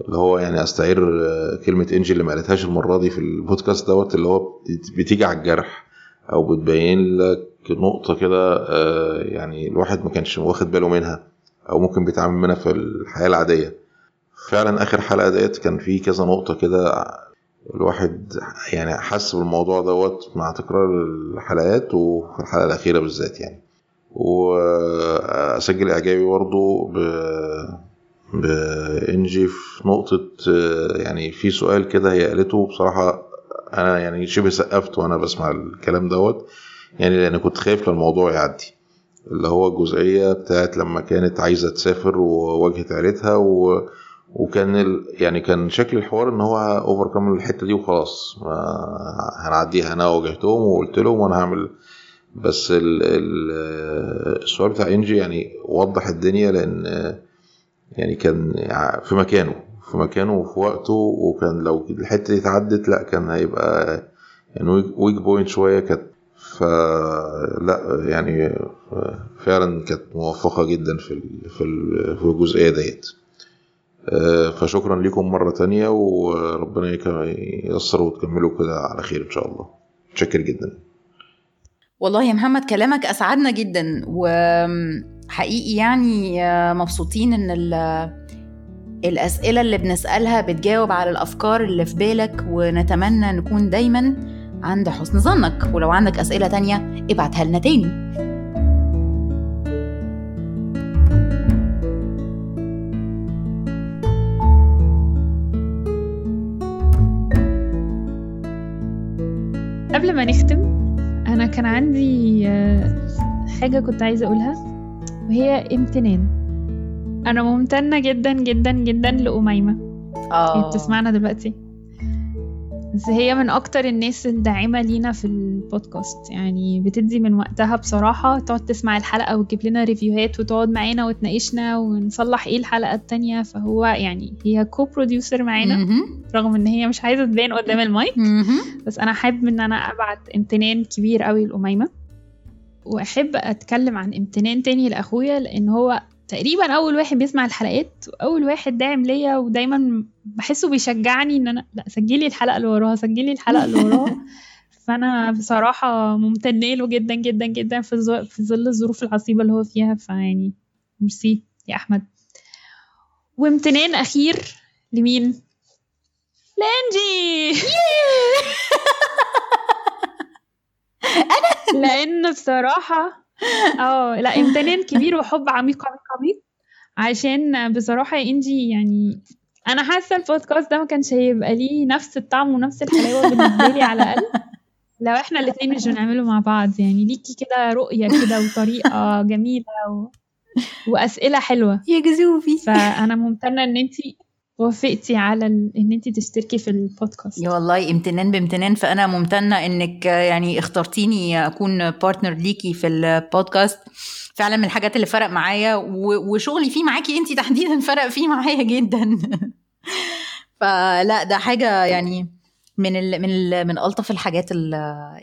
اللي هو يعني أستعير آه، كلمة إنجي اللي ما قالتهاش المرة دي في البودكاست دوت اللي هو بت- بتيجي على الجرح أو بتبين لك نقطة كده آه، يعني الواحد ما كانش واخد باله منها أو ممكن بيتعامل منها في الحياة العادية. فعلا آخر حلقة ديت كان في كذا نقطة كده الواحد يعني حس بالموضوع دوت مع تكرار الحلقات وفي الحلقة الأخيرة بالذات يعني. وأسجل إعجابي برضو ب بإنجي في نقطة يعني في سؤال كده هي قالته بصراحة أنا يعني شبه سقفت وأنا بسمع الكلام دوت. يعني لأن كنت خايف للموضوع يعدي اللي هو الجزئية بتاعت لما كانت عايزة تسافر وواجهت عيلتها و... وكان ال... يعني كان شكل الحوار إن هو اوفر الحتة دي وخلاص هنعديها أنا واجهتهم وقلت لهم وأنا هعمل بس ال... ال... السؤال بتاع إنجي يعني وضح الدنيا لأن يعني كان في مكانه في مكانه وفي وقته وكان لو الحتة دي اتعدت لأ كان هيبقى يعني weak point شوية كانت. فلا يعني فعلا كانت موفقة جدا في في في الجزئية ديت. فشكرا لكم مرة تانية وربنا ييسر وتكملوا كده على خير إن شاء الله. متشكر جدا. والله يا محمد كلامك أسعدنا جدا وحقيقي يعني آه، مبسوطين إن ال- الأسئلة اللي بنسألها بتجاوب على الأفكار اللي في بالك ونتمنى نكون دايما عند حسن ظنك. ولو عندك أسئلة تانية ابعتها لنا تاني. قبل ما نختم أنا كان عندي آه، حاجة كنت عايزة أقولها وهي امتنان. أنا ممتنة جدا جدا جدا لأميمة. هي آه بتسمعنا دلوقتي؟ بس هي من أكتر الناس الداعمة لينا في البودكاست يعني بتدي من وقتها بصراحة تقعد تسمع الحلقة وتجيب لنا review هات وتقعد معانا وتناقشنا ونصلح إيه الحلقة التانية فهو يعني هي co-producer معانا. رغم إن هي مش عايزة تبان قدام المايك. بس أنا حابب إن أنا أبعت امتنان كبير قوي لأميمة وأحب أتكلم عن امتنان تاني لأخويا لأن هو تقريبا أول واحد بيسمع الحلقات وأول واحد داعم ليا ودايما بحسه بيشجعني إن أنا لا سجلي الحلقة اللي وراها سجلي الحلقة اللي وراها *laughs* فأنا بصراحة ممتنه له جدا جدا جدا في في ظل الظروف العصيبة اللي هو فيها. فيعني ميرسي يا أحمد. وامتنان أخير لمين؟ لأنجي. *laughs* لأن بصراحة آه لا امتنان كبير وحب عميق عميق عميق. عشان بصراحة يا إنجي يعني أنا حاسة البودكاست ده ما كانش هيبقى ليه نفس الطعم ونفس الحلاوة بالنسبة لي على الأقل. لو إحنا الاثنين مش بنعمله مع بعض يعني ليكي كده رؤية كده وطريقة جميلة و... وأسئلة حلوة. يا جزوفي فأنا ممتنة إن انت وافقتي على. إن انت تشتركي في البودكاست. يا والله امتنان بامتنان. فأنا ممتنة إنك يعني اخترتيني أكون partner ليكي في البودكاست. فعلا من الحاجات اللي فرق معايا وشغلي فيه معاكي انت تحديدا فرق فيه معايا جدا. *laughs* فلا ده حاجة يعني من ال من ال من ألطف الحاجات ال-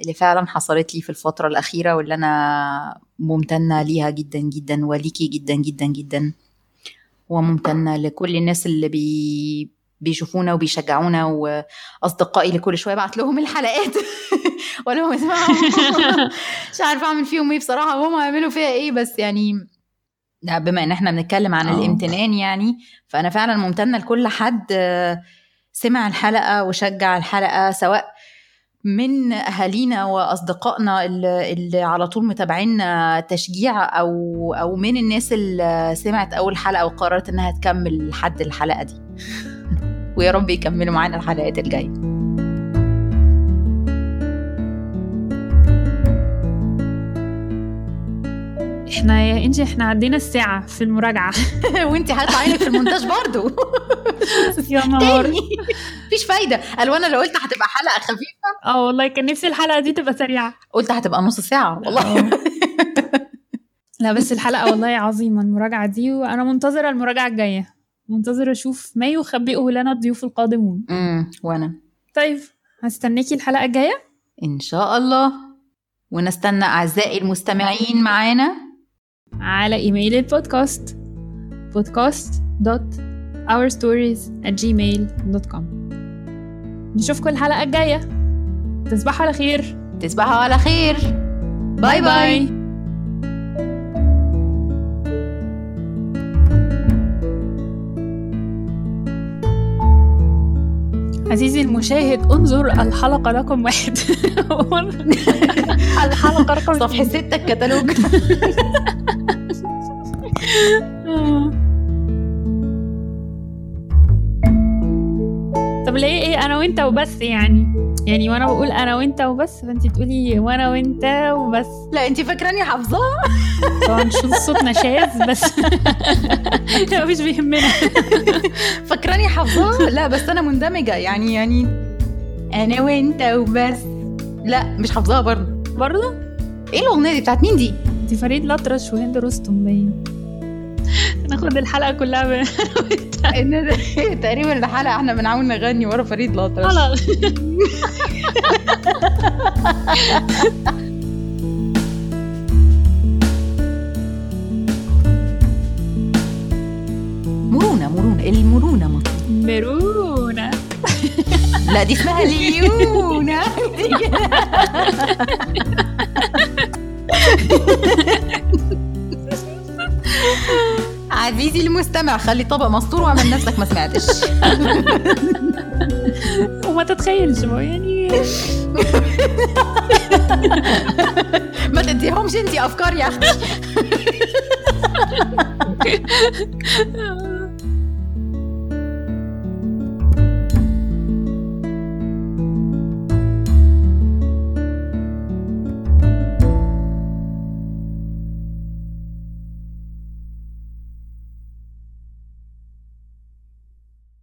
اللي فعلا حصلت لي في الفترة الأخيرة واللي أنا ممتنة ليها جدا جدا وليكي جدا جدا جدا. وممتنه لكل الناس اللي بي بيشوفونا وبيشجعونا وأصدقائي اللي كل شوية بعت لهم الحلقات ولا هم يسمعوا مش عارفة أعمل فيهم إيه بصراحة هم هيعملوا فيها إيه بس يعني ده بما إن إحنا بنتكلم عن آه. الامتنان يعني فأنا فعلا ممتنة لكل حد آه، سمع الحلقة وشجع الحلقة سواء من أهالينا وأصدقائنا اللي, اللي على طول متابعينا تشجيع أو أو من الناس اللي سمعت أول حلقة وقررت إنها تكمل لحد الحلقة دي. *laughs* ويا رب يكملوا معانا الحلقات الجاية. إحنا يا انجي إحنا عدينا الساعة في المراجعة. *laughs* وانت هيطلع عينك في المونتاج برضو. *laughs* يا نهار. مفيش فايدة. قالوا أنا لو قلت هتبقى حلقة خفيفة. آه والله كان نفسي الحلقة دي تبقى سريعة. قلت هتبقى نص ساعة والله. آه. لا بس الحلقة والله عظيمة المراجعة دي وأنا منتظرة المراجعة الجاية. منتظرة أشوف ما يخبئه لنا الضيوف القادمون. امم وأنا. طيب هستناكي الحلقة الجاية؟ إن شاء الله. ونستنى أعزائي المستمعين معانا. على إيميل البودكاست podcast dot ourstories at gmail.com نشوفكم الحلقة الجاية. تصبحوا على خير. تصبحوا على خير. bye bye عزيزي المشاهد انظر الحلقة رقم واحد. *laughs* *laughs* الحلقة رقم صفحة ستة الكتالوج. *laughs* طب ليه إيه أنا وأنت وبس يعني؟ يعني وأنا بقول أنا وأنت وبس فأنت تقولي وأنا وأنت وبس. لا أنت فاكراني حافظاها. *laughs* طبعا شوف صوتنا شاذ بس *laughs* لا مش بيهمنا. *laughs* فاكراني حافظاها؟ لا بس أنا مندمجة. يعني يعني أنا وأنت وبس. لا مش حافظاها برضه. برضه؟ إيه الأغنية دي؟ بتاعت مين دي؟ دي فريد الأطرش وهند رستم باين. ناخد الحلقة كلها *laughs* تقريبا الحلقة إحنا بنحاول نغني ورا فريد الأطرش. خلاص. *laughs* مرونة مرونة المرونة مطلوب مرونة. *laughs* لا دي اسمها ليونة. عزيزي المستمع خلي طبق مستور واعمل نفسك ما سمعتش. *laughs* وما تتخيلش يعني *laughs* ما تديهمش انتي أفكار يا أختي. *laughs*